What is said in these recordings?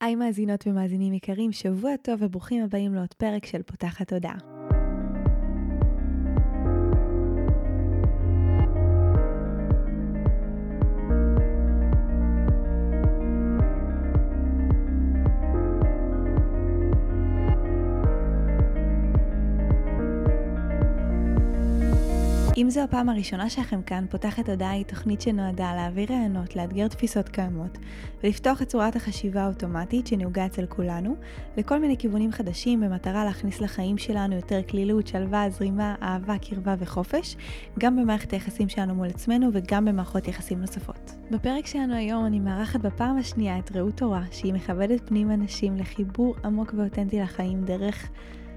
היי מאזינות ומאזינים יקרים, שבוע טוב וברוכים הבאים לעוד פרק של פותחת תודעה. זו הפעם הראשונה שלכם כאן, פותחת הודעה היא תוכנית שנועדה להעביר רעיונות, לאתגר תפיסות קיימות, ולפתוח את צורת החשיבה האוטומטית שנהוגה אצל כולנו, לכל מיני כיוונים חדשים במטרה להכניס לחיים שלנו יותר כלילות, שלווה, זרימה, אהבה, קרבה וחופש, גם במערכת היחסים שלנו מול עצמנו וגם במערכות יחסים נוספות. בפרק שלנו היום אני מארחת בפעם השנייה את רעות תורה, שהיא מכבדת פנים אנשים לחיבור עמוק ואותנטי לחיים דרך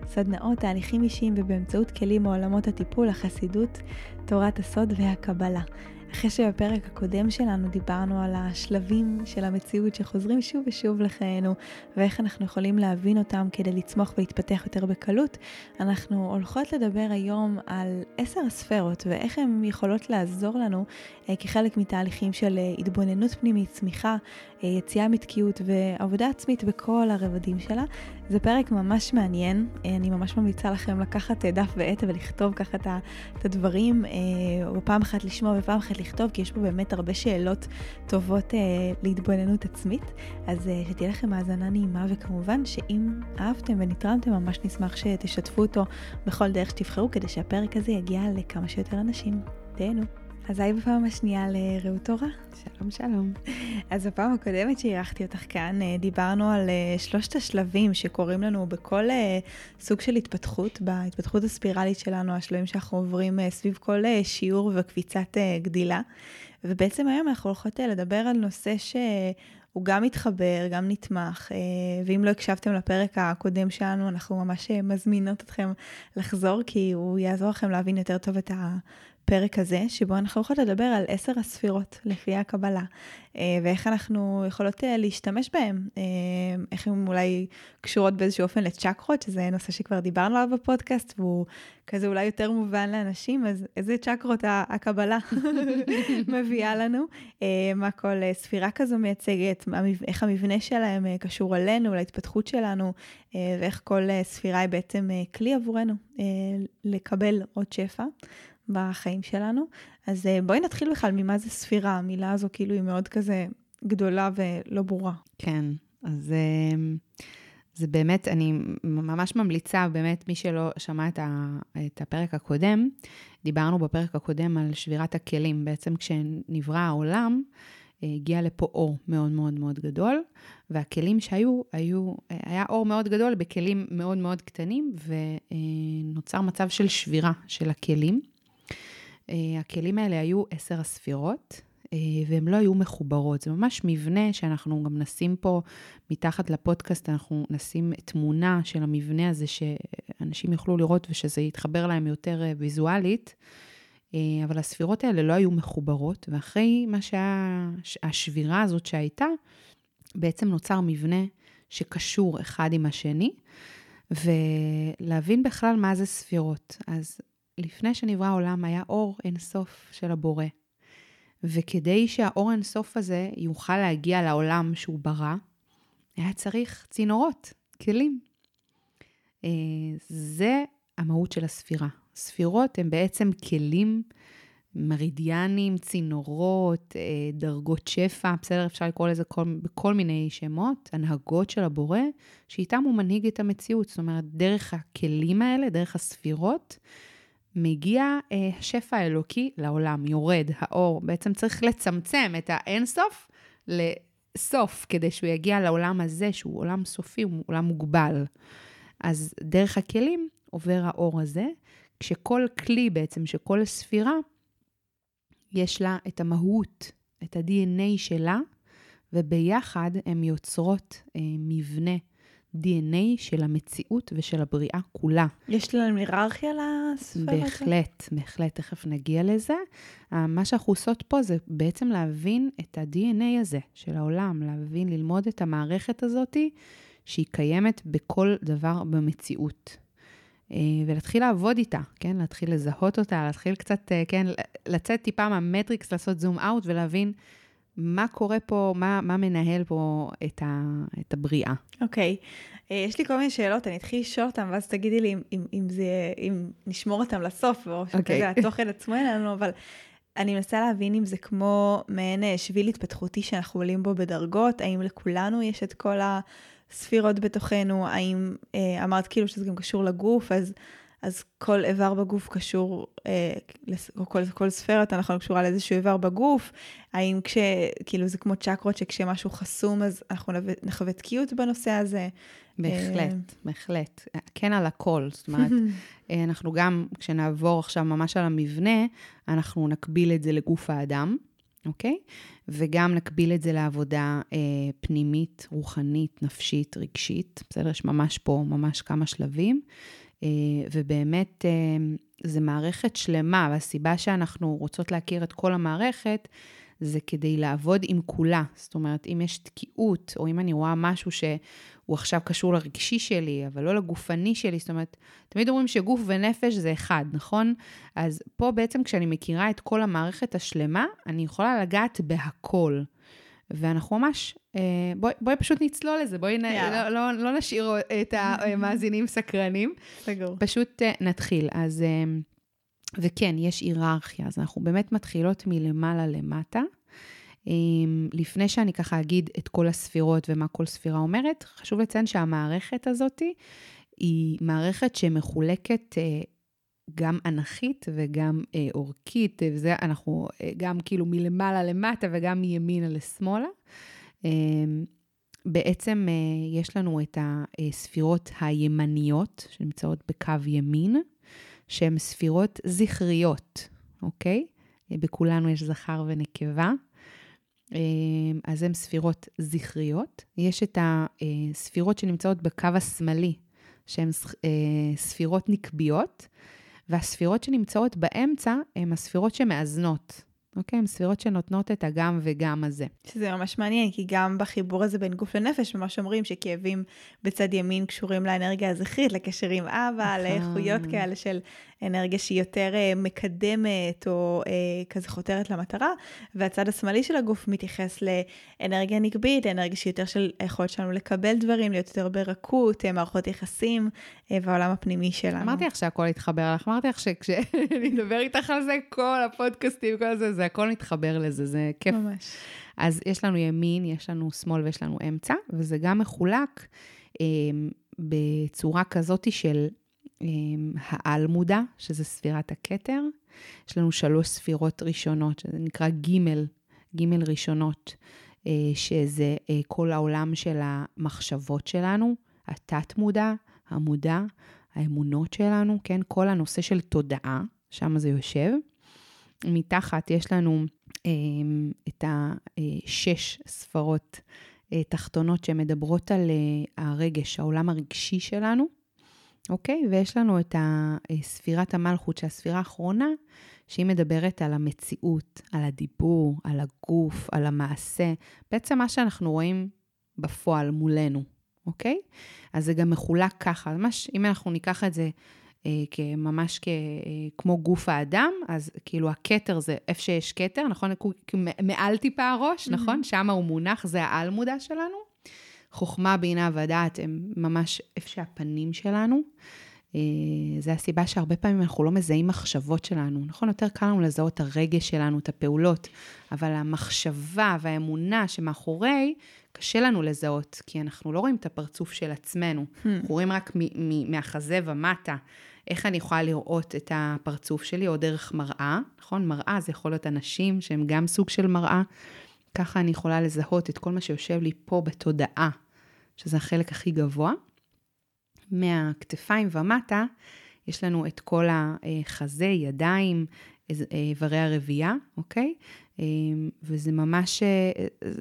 סדנאות, תהליכים אישיים ובאמצעות כלים מעולמות הטיפול, החסידות, תורת הסוד והקבלה. אחרי שבפרק הקודם שלנו דיברנו על השלבים של המציאות שחוזרים שוב ושוב לחיינו ואיך אנחנו יכולים להבין אותם כדי לצמוח ולהתפתח יותר בקלות, אנחנו הולכות לדבר היום על עשר הספרות ואיך הן יכולות לעזור לנו אה, כחלק מתהליכים של אה, התבוננות פנימית, צמיחה, יציאה מתקיעות ועבודה עצמית בכל הרבדים שלה. זה פרק ממש מעניין, אני ממש ממליצה לכם לקחת דף ועט ולכתוב ככה את הדברים, או פעם אחת לשמוע ופעם אחת לכתוב, כי יש פה באמת הרבה שאלות טובות להתבוננות עצמית. אז שתהיה לכם האזנה נעימה, וכמובן שאם אהבתם ונתרמתם, ממש נשמח שתשתפו אותו בכל דרך שתבחרו, כדי שהפרק הזה יגיע לכמה שיותר אנשים. תהנו. אז היי בפעם השנייה לרעות תורה. שלום שלום. אז בפעם הקודמת שאירחתי אותך כאן, אה, דיברנו על אה, שלושת השלבים שקורים לנו בכל אה, סוג של התפתחות, בהתפתחות הספירלית שלנו, השלבים שאנחנו עוברים סביב כל שיעור וקפיצת גדילה. ובעצם היום אנחנו הולכות לדבר על נושא שהוא גם מתחבר, גם נתמך, ואם לא הקשבתם לפרק הקודם שלנו, אנחנו ממש מזמינות אתכם לחזור, כי הוא יעזור לכם להבין יותר טוב את הפרק הזה, שבו אנחנו יכולות לדבר על עשר הספירות לפי הקבלה, אה, ואיך אנחנו יכולות אה, להשתמש בהן, אה, איך הן אולי קשורות באיזשהו אופן לצ'קרות, שזה נושא שכבר דיברנו עליו בפודקאסט, והוא כזה אולי יותר מובן לאנשים, אז איזה צ'קרות הקבלה מביאה לנו, מה כל ספירה כזו מייצגת, איך המבנה שלהם קשור אלינו, להתפתחות שלנו, ואיך כל ספירה היא בעצם כלי עבורנו לקבל עוד שפע. בחיים שלנו. אז אה, בואי נתחיל בכלל ממה זה ספירה, המילה הזו כאילו היא מאוד כזה גדולה ולא ברורה. כן, אז אה, זה באמת, אני ממש ממליצה, באמת, מי שלא שמע את, ה, את הפרק הקודם, דיברנו בפרק הקודם על שבירת הכלים. בעצם כשנברא העולם, אה, הגיע לפה אור מאוד מאוד מאוד גדול, והכלים שהיו, היו, היה אור מאוד גדול בכלים מאוד מאוד קטנים, ונוצר מצב של שבירה של הכלים. אה, הכלים האלה היו עשר הספירות, אה, והן לא היו מחוברות. זה ממש מבנה שאנחנו גם נשים פה מתחת לפודקאסט, אנחנו נשים תמונה של המבנה הזה, שאנשים יוכלו לראות ושזה יתחבר להם יותר אה, ויזואלית. אבל הספירות האלה לא היו מחוברות, ואחרי מה שהיה, השבירה הזאת שהייתה, בעצם נוצר מבנה שקשור אחד עם השני, ולהבין בכלל מה זה ספירות. אז לפני שנברא העולם היה אור אינסוף של הבורא. וכדי שהאור אינסוף הזה יוכל להגיע לעולם שהוא ברא, היה צריך צינורות, כלים. אה, זה המהות של הספירה. ספירות הן בעצם כלים מרידיאנים, צינורות, אה, דרגות שפע, בסדר, אפשר לקרוא לזה כל, בכל מיני שמות, הנהגות של הבורא, שאיתם הוא מנהיג את המציאות. זאת אומרת, דרך הכלים האלה, דרך הספירות, מגיע אה, השפע האלוקי לעולם, יורד האור. בעצם צריך לצמצם את האינסוף לסוף, כדי שהוא יגיע לעולם הזה, שהוא עולם סופי, הוא עולם מוגבל. אז דרך הכלים עובר האור הזה, כשכל כלי בעצם, שכל ספירה, יש לה את המהות, את ה-DNA שלה, וביחד הן יוצרות אה, מבנה DNA של המציאות ושל הבריאה כולה. יש להם היררכיה לספירה הזאת? בהחלט, בהחלט, תכף נגיע לזה. אה, מה שאנחנו עושות פה זה בעצם להבין את ה-DNA הזה של העולם, להבין, ללמוד את המערכת הזאת שהיא קיימת בכל דבר במציאות. אה, ולהתחיל לעבוד איתה, כן? להתחיל לזהות אותה, להתחיל קצת, אה, כן? לצאת טיפה מהמטריקס, לעשות זום אאוט ולהבין מה קורה פה, מה, מה מנהל פה את, ה, את הבריאה. אוקיי, okay. אה, יש לי כל מיני שאלות, אני אתחיל לשאול אותן, ואז תגידי לי אם, אם, אם, זה, אם נשמור אותן לסוף, או שכזה okay. התוכן עצמו אין לנו, אבל אני מנסה להבין אם זה כמו מעין אה, שביל התפתחותי שאנחנו עולים בו בדרגות, האם לכולנו יש את כל הספירות בתוכנו, האם אה, אמרת כאילו שזה גם קשור לגוף, אז... אז כל איבר בגוף קשור, אה, או כל, כל יותר נכון קשורה לאיזשהו איבר בגוף, האם כש, כאילו זה כמו צ'קרות שכשמשהו חסום אז אנחנו נחווה תקיעות בנושא הזה. בהחלט, אה... בהחלט. כן על הכל, זאת אומרת, אה, אנחנו גם, כשנעבור עכשיו ממש על המבנה, אנחנו נקביל את זה לגוף האדם. אוקיי? וגם נקביל את זה לעבודה אה, פנימית, רוחנית, נפשית, רגשית. בסדר? יש ממש פה ממש כמה שלבים. אה, ובאמת אה, זה מערכת שלמה, והסיבה שאנחנו רוצות להכיר את כל המערכת, זה כדי לעבוד עם כולה. זאת אומרת, אם יש תקיעות, או אם אני רואה משהו שהוא עכשיו קשור לרגשי שלי, אבל לא לגופני שלי, זאת אומרת, תמיד אומרים שגוף ונפש זה אחד, נכון? אז פה בעצם כשאני מכירה את כל המערכת השלמה, אני יכולה לגעת בהכל. ואנחנו ממש, אה, בואי, בואי פשוט נצלול לזה, בואי נ, לא, לא, לא נשאיר את המאזינים סקרנים. סגור. פשוט אה, נתחיל. אז, אה, וכן, יש היררכיה, אז אנחנו באמת מתחילות מלמעלה למטה. לפני שאני ככה אגיד את כל הספירות ומה כל ספירה אומרת, חשוב לציין שהמערכת הזאת היא מערכת שמחולקת גם אנכית וגם אה, אורכית, וזה אנחנו אה, גם כאילו מלמעלה למטה וגם מימינה לשמאלה. אה, בעצם אה, יש לנו את הספירות הימניות שנמצאות בקו ימין, שהן ספירות זכריות, אוקיי? בכולנו יש זכר ונקבה. אה, אז הן ספירות זכריות. יש את הספירות שנמצאות בקו השמאלי, שהן אה, ספירות נקביות. והספירות שנמצאות באמצע הן הספירות שמאזנות. אוקיי? הן ספירות שנותנות את הגם וגם הזה. שזה ממש מעניין, כי גם בחיבור הזה בין גוף לנפש, ממש אומרים שכאבים בצד ימין קשורים לאנרגיה הזכרית, לקשר עם אבא, נכון. לאיכויות כאלה של אנרגיה שהיא יותר אה, מקדמת או אה, כזה חותרת למטרה, והצד השמאלי של הגוף מתייחס לאנרגיה נקבית, אנרגיה שהיא יותר של היכולת שלנו לקבל דברים, להיות יותר ברכות, אה, מערכות יחסים והעולם הפנימי שלנו. אמרתי לך שהכל יתחבר לך, אמרתי לך שכשאני אדבר איתך על זה, כל הפודקאסטים, כל זה, זה הכל מתחבר לזה, זה כיף. ממש. אז יש לנו ימין, יש לנו שמאל ויש לנו אמצע, וזה גם מחולק בצורה כזאת של העל-מודע, שזה ספירת הכתר. יש לנו שלוש ספירות ראשונות, שזה נקרא ג', ג' ראשונות, אה, שזה אה, כל העולם של המחשבות שלנו, התת-מודע, המודע, האמונות שלנו, כן? כל הנושא של תודעה, שם זה יושב. מתחת יש לנו אה, את השש ספרות תחתונות שמדברות על הרגש, העולם הרגשי שלנו. אוקיי? ויש לנו את ספירת המלכות, שהספירה האחרונה, שהיא מדברת על המציאות, על הדיבור, על הגוף, על המעשה, בעצם מה שאנחנו רואים בפועל מולנו, אוקיי? אז זה גם מחולק ככה. ממש, אם אנחנו ניקח את זה אה, ממש כ, אה, כמו גוף האדם, אז כאילו הכתר זה איפה שיש כתר, נכון? מעל טיפה הראש, mm-hmm. נכון? שם הוא מונח, זה העל-מודע שלנו. חוכמה, בינה ודעת הם ממש איפה שהפנים שלנו. אה, זה הסיבה שהרבה פעמים אנחנו לא מזהים מחשבות שלנו. נכון, יותר קל לנו לזהות את הרגש שלנו, את הפעולות, אבל המחשבה והאמונה שמאחורי, קשה לנו לזהות, כי אנחנו לא רואים את הפרצוף של עצמנו. Hmm. אנחנו רואים רק מהחזה ומטה. איך אני יכולה לראות את הפרצוף שלי, או דרך מראה, נכון? מראה זה יכול להיות אנשים שהם גם סוג של מראה. ככה אני יכולה לזהות את כל מה שיושב לי פה בתודעה, שזה החלק הכי גבוה. מהכתפיים ומטה, יש לנו את כל החזה, ידיים, איברי הרבייה, אוקיי? וזה ממש,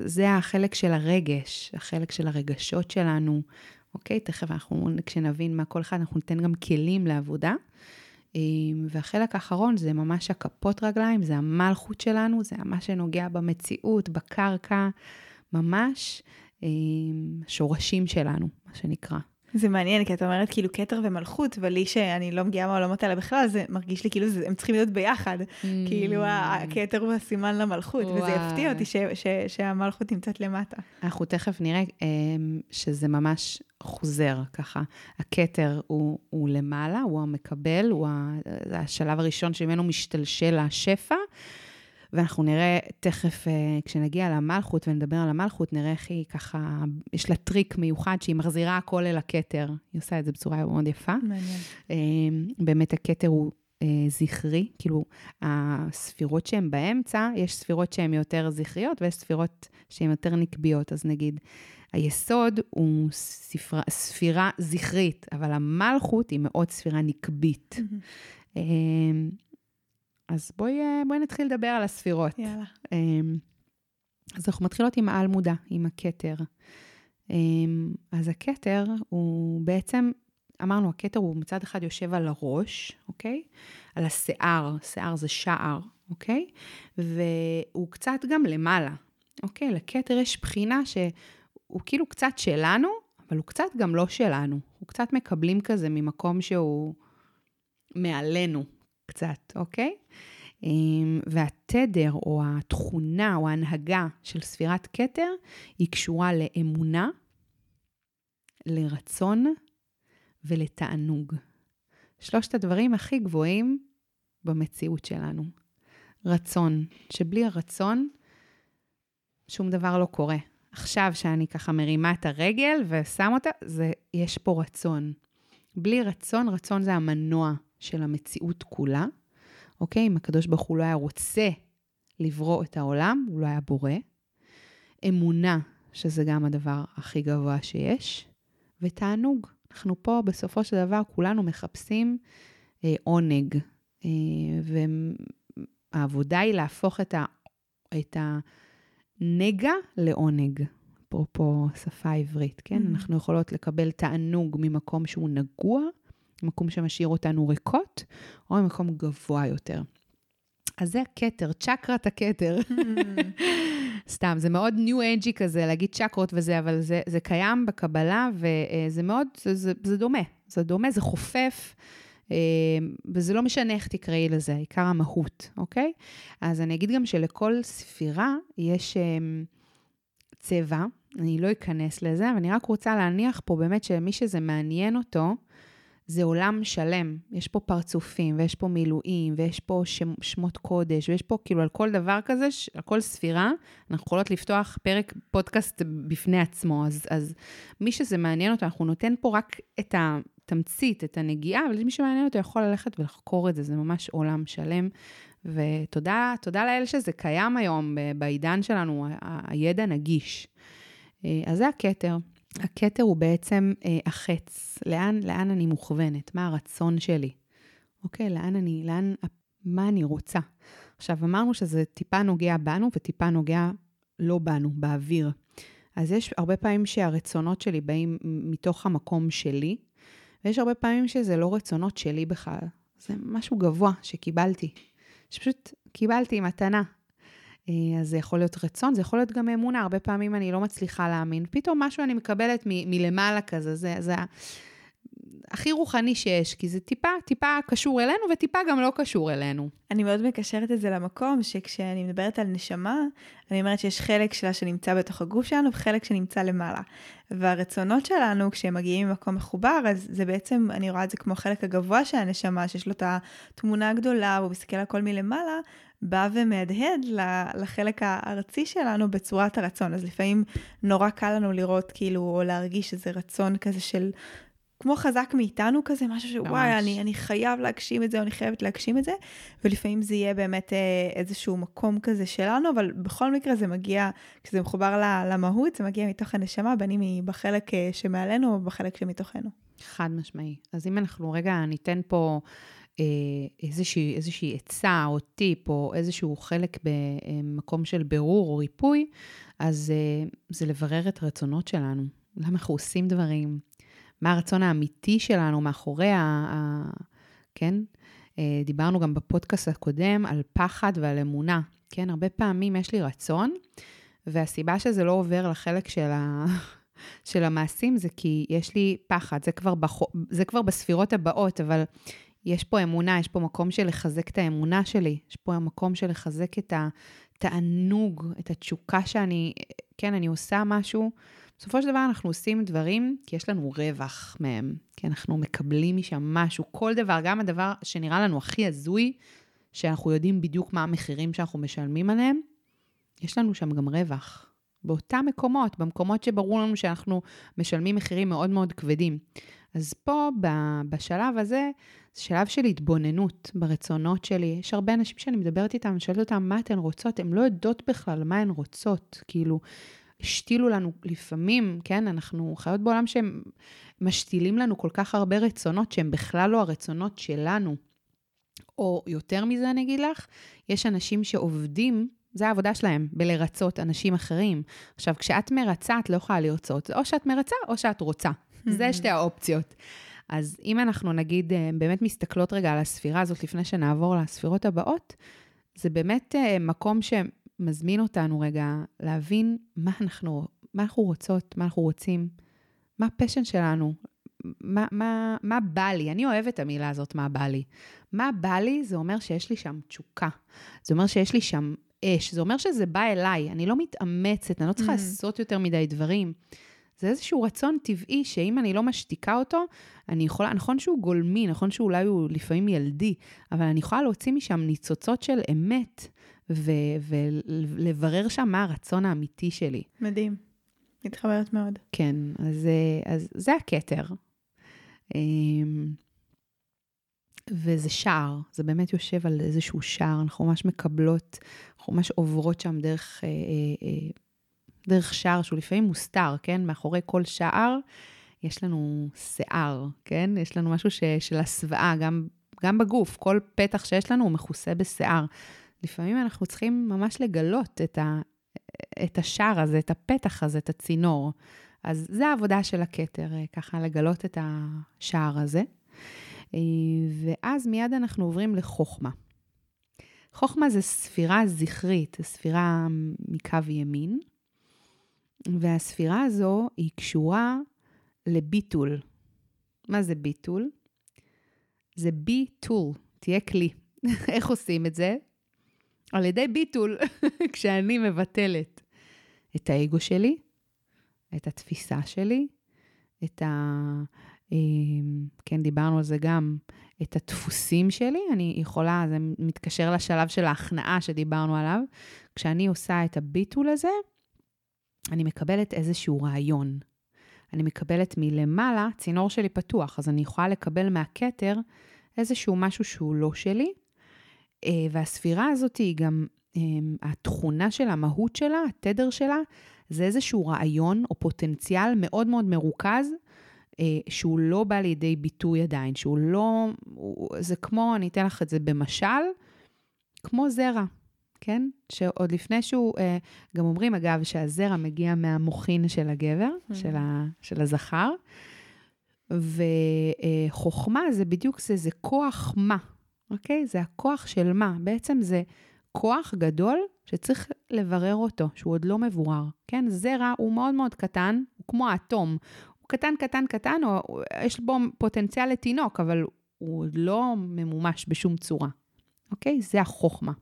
זה החלק של הרגש, החלק של הרגשות שלנו, אוקיי? תכף אנחנו, כשנבין מה כל אחד, אנחנו ניתן גם כלים לעבודה. והחלק האחרון זה ממש הכפות רגליים, זה המלכות שלנו, זה מה שנוגע במציאות, בקרקע, ממש שורשים שלנו, מה שנקרא. זה מעניין, כי את אומרת כאילו כתר ומלכות, ולי שאני לא מגיעה מהעולמות האלה בכלל, זה מרגיש לי כאילו זה, הם צריכים להיות ביחד. Mm. כאילו הכתר הוא הסימן למלכות, וואי. וזה יפתיע אותי ש, ש, שהמלכות נמצאת למטה. אנחנו תכף נראה אמ, שזה ממש חוזר ככה. הכתר הוא, הוא למעלה, הוא המקבל, הוא השלב הראשון שממנו משתלשל השפע. ואנחנו נראה תכף, אה, כשנגיע למלכות ונדבר על המלכות, נראה איך היא ככה, יש לה טריק מיוחד שהיא מחזירה הכל אל הכתר. היא עושה את זה בצורה מאוד יפה. מעניין. אה, באמת הכתר הוא אה, זכרי, כאילו הספירות שהן באמצע, יש ספירות שהן יותר זכריות ויש ספירות שהן יותר נקביות. אז נגיד, היסוד הוא ספרה, ספירה זכרית, אבל המלכות היא מאוד ספירה נקבית. Mm-hmm. אז בואי, אה, בואי נתחיל לדבר על הספירות. יאללה. אמ, אז אנחנו מתחילות עם העל מודע, עם הכתר. אמ, אז הכתר הוא בעצם, אמרנו, הכתר הוא מצד אחד יושב על הראש, אוקיי? על השיער, שיער זה שער, אוקיי? והוא קצת גם למעלה, אוקיי? לכתר יש בחינה שהוא כאילו קצת שלנו, אבל הוא קצת גם לא שלנו. הוא קצת מקבלים כזה ממקום שהוא מעלינו, קצת, אוקיי? אמ, והתדר או התכונה או ההנהגה של ספירת כתר היא קשורה לאמונה, לרצון ולתענוג. שלושת הדברים הכי גבוהים במציאות שלנו. רצון, שבלי הרצון שום דבר לא קורה. עכשיו שאני ככה מרימה את הרגל ושם אותה, זה, יש פה רצון. בלי רצון, רצון זה המנוע של המציאות כולה, אוקיי? אם הקדוש ברוך הוא לא היה רוצה לברוא את העולם, הוא לא היה בורא. אמונה, שזה גם הדבר הכי גבוה שיש, ותענוג. אנחנו פה, בסופו של דבר, כולנו מחפשים אה, עונג, אה, והעבודה היא להפוך את, ה, את הנגע לעונג. אפרופו שפה עברית, כן? Mm-hmm. אנחנו יכולות לקבל תענוג ממקום שהוא נגוע, מקום שמשאיר אותנו ריקות, או ממקום גבוה יותר. אז זה הכתר, צ'קרת הכתר. סתם, זה מאוד ניו אנג'י כזה, להגיד צ'קרות וזה, אבל זה, זה קיים בקבלה, וזה מאוד, זה, זה, זה דומה. זה דומה, זה חופף, אה, וזה לא משנה איך תקראי לזה, עיקר המהות, אוקיי? אז אני אגיד גם שלכל ספירה יש אה, צבע, אני לא אכנס לזה, אבל אני רק רוצה להניח פה באמת שמי שזה מעניין אותו, זה עולם שלם. יש פה פרצופים, ויש פה מילואים, ויש פה שם, שמות קודש, ויש פה כאילו על כל דבר כזה, על כל ספירה, אנחנו יכולות לפתוח פרק פודקאסט בפני עצמו. אז, אז מי שזה מעניין אותו, אנחנו נותן פה רק את התמצית, את הנגיעה, אבל מי שמעניין אותו יכול ללכת ולחקור את זה, זה ממש עולם שלם. ותודה, תודה לאל שזה קיים היום בעידן שלנו, הידע נגיש. אה, אז זה הכתר. הכתר הוא בעצם אה, החץ, לאן, לאן אני מוכוונת, מה הרצון שלי, אוקיי? לאן אני, לאן, מה אני רוצה. עכשיו, אמרנו שזה טיפה נוגע בנו וטיפה נוגע לא בנו, באוויר. אז יש הרבה פעמים שהרצונות שלי באים מתוך המקום שלי, ויש הרבה פעמים שזה לא רצונות שלי בכלל. זה משהו גבוה שקיבלתי, שפשוט קיבלתי מתנה, אז זה יכול להיות רצון, זה יכול להיות גם אמונה, הרבה פעמים אני לא מצליחה להאמין. פתאום משהו אני מקבלת מ- מלמעלה כזה, זה, זה הכי רוחני שיש, כי זה טיפה, טיפה קשור אלינו וטיפה גם לא קשור אלינו. אני מאוד מקשרת את זה למקום שכשאני מדברת על נשמה, אני אומרת שיש חלק שלה שנמצא בתוך הגוף שלנו וחלק שנמצא למעלה. והרצונות שלנו, כשהם מגיעים ממקום מחובר, אז זה בעצם, אני רואה את זה כמו החלק הגבוה של הנשמה, שיש לו את התמונה הגדולה, והוא מסתכל על הכל מלמעלה, בא ומהדהד לחלק הארצי שלנו בצורת הרצון. אז לפעמים נורא קל לנו לראות כאילו, או להרגיש איזה רצון כזה של, כמו חזק מאיתנו כזה, משהו שוואי, אני, אני חייב להגשים את זה, או אני חייבת להגשים את זה, ולפעמים זה יהיה באמת אה, איזשהו מקום כזה שלנו, אבל בכל מקרה זה מגיע, כשזה מחובר למהות, זה מגיע מתוך הנשמה, בין אם היא בחלק אה, שמעלינו או בחלק שמתוכנו. חד משמעי. אז אם אנחנו רגע ניתן פה... אה, איזושהי, איזושהי עצה או טיפ או איזשהו חלק במקום של בירור או ריפוי, אז אה, זה לברר את הרצונות שלנו. למה אנחנו עושים דברים? מה הרצון האמיתי שלנו מאחורי ה... ה כן? אה, דיברנו גם בפודקאסט הקודם על פחד ועל אמונה. כן, הרבה פעמים יש לי רצון, והסיבה שזה לא עובר לחלק של ה... של המעשים זה כי יש לי פחד, זה כבר, בח... זה כבר בספירות הבאות, אבל יש פה אמונה, יש פה מקום של לחזק את האמונה שלי, יש פה מקום של לחזק את התענוג, את התשוקה שאני, כן, אני עושה משהו. בסופו של דבר אנחנו עושים דברים כי יש לנו רווח מהם, כי אנחנו מקבלים משם משהו, כל דבר, גם הדבר שנראה לנו הכי הזוי, שאנחנו יודעים בדיוק מה המחירים שאנחנו משלמים עליהם, יש לנו שם גם רווח. באותם מקומות, במקומות שברור לנו שאנחנו משלמים מחירים מאוד מאוד כבדים. אז פה, בשלב הזה, זה שלב של התבוננות ברצונות שלי. יש הרבה אנשים שאני מדברת איתם, שואלת אותם מה אתן רוצות, הן לא יודעות בכלל מה הן רוצות. כאילו, השתילו לנו לפעמים, כן, אנחנו חיות בעולם שהם משתילים לנו כל כך הרבה רצונות שהם בכלל לא הרצונות שלנו. או יותר מזה, אני אגיד לך, יש אנשים שעובדים זה העבודה שלהם, בלרצות אנשים אחרים. עכשיו, כשאת מרצה, את לא יכולה לרצות. או שאת מרצה או שאת רוצה. זה שתי האופציות. אז אם אנחנו נגיד אה, באמת מסתכלות רגע על הספירה הזאת לפני שנעבור לספירות הבאות, זה באמת אה, מקום שמזמין אותנו רגע להבין מה אנחנו, מה אנחנו רוצות, מה אנחנו רוצים, מה הפשן שלנו, מה, מה, מה בא לי? אני אוהבת את המילה הזאת, מה בא לי. מה בא לי, זה אומר שיש לי שם תשוקה. זה אומר שיש לי שם אש. זה אומר שזה בא אליי, אני לא מתאמצת, אני לא צריכה mm. לעשות יותר מדי דברים. זה איזשהו רצון טבעי שאם אני לא משתיקה אותו, אני יכולה, נכון שהוא גולמי, נכון שאולי הוא לפעמים ילדי, אבל אני יכולה להוציא משם ניצוצות של אמת ולברר שם מה הרצון האמיתי שלי. מדהים. מתחברת מאוד. כן, אז, אז זה הכתר. אמ, וזה שער, זה באמת יושב על איזשהו שער, אנחנו ממש מקבלות, אנחנו ממש עוברות שם דרך, אה, אה, אה, דרך שער שהוא לפעמים מוסתר, כן? מאחורי כל שער יש לנו שיער, כן? יש לנו משהו ש, של הסוואה, גם, גם בגוף, כל פתח שיש לנו הוא מכוסה בשיער. לפעמים אנחנו צריכים ממש לגלות את, ה, את השער הזה, את הפתח הזה, את הצינור. אז זה העבודה של הכתר, ככה לגלות את השער הזה. אה, ואז מיד אנחנו עוברים לחוכמה. חוכמה זה ספירה זכרית, ספירה מקו ימין, והספירה הזו היא קשורה לביטול. מה זה ביטול? זה ביטול, תהיה כלי. איך עושים את זה? על ידי ביטול, כשאני מבטלת את האגו שלי, את התפיסה שלי, את ה... אמ, כן, דיברנו על זה גם, את הדפוסים שלי, אני יכולה, זה מתקשר לשלב של ההכנעה שדיברנו עליו. כשאני עושה את הביטול הזה, אני מקבלת איזשהו רעיון. אני מקבלת מלמעלה, צינור שלי פתוח, אז אני יכולה לקבל מהכתר איזשהו משהו שהוא לא שלי. אה, והספירה הזאת היא גם, אמ, התכונה של המהות שלה, התדר שלה, זה איזשהו רעיון או פוטנציאל מאוד מאוד מרוכז, אה, שהוא לא בא לידי ביטוי עדיין, שהוא לא, זה כמו, אני אתן לך את זה במשל, כמו זרע, כן? שעוד לפני שהוא, אה, גם אומרים אגב שהזרע מגיע מהמוחין של הגבר, mm-hmm. של, ה, של הזכר, וחוכמה זה בדיוק זה, זה כוח מה, אוקיי? זה הכוח של מה. בעצם זה כוח גדול שצריך לברר אותו, שהוא עוד לא מבורר, כן? זרע הוא מאוד מאוד קטן, הוא כמו אטום, קטן, קטן, קטן, או יש בו פוטנציאל לתינוק, אבל הוא עוד לא ממומש בשום צורה, אוקיי? זה החוכמה.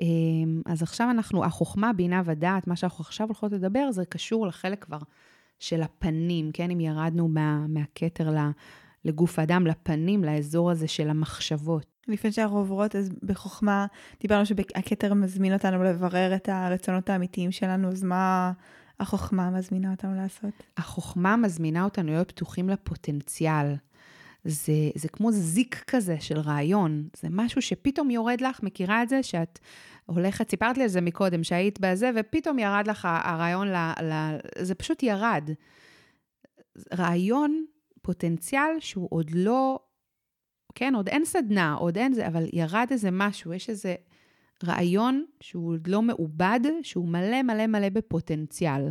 אמ, אז עכשיו אנחנו, החוכמה, בינה ודעת, מה שאנחנו עכשיו הולכות לדבר, זה קשור לחלק כבר של הפנים, כן? אם ירדנו מה, מהכתר לגוף האדם, לפנים, לאזור הזה של המחשבות. לפני שאנחנו עוברות, אז בחוכמה דיברנו שהכתר מזמין אותנו לברר את הרצונות האמיתיים שלנו, אז מה, החוכמה מזמינה אותנו לעשות? החוכמה מזמינה אותנו להיות פתוחים לפוטנציאל. זה, זה כמו זיק כזה של רעיון, זה משהו שפתאום יורד לך, מכירה את זה שאת הולכת, סיפרת לי על זה מקודם, שהיית בזה, ופתאום ירד לך הרעיון, ל, ל, זה פשוט ירד. רעיון, פוטנציאל שהוא עוד לא, כן, עוד אין סדנה, עוד אין זה, אבל ירד איזה משהו, יש איזה רעיון שהוא עוד לא מעובד, שהוא מלא מלא מלא בפוטנציאל.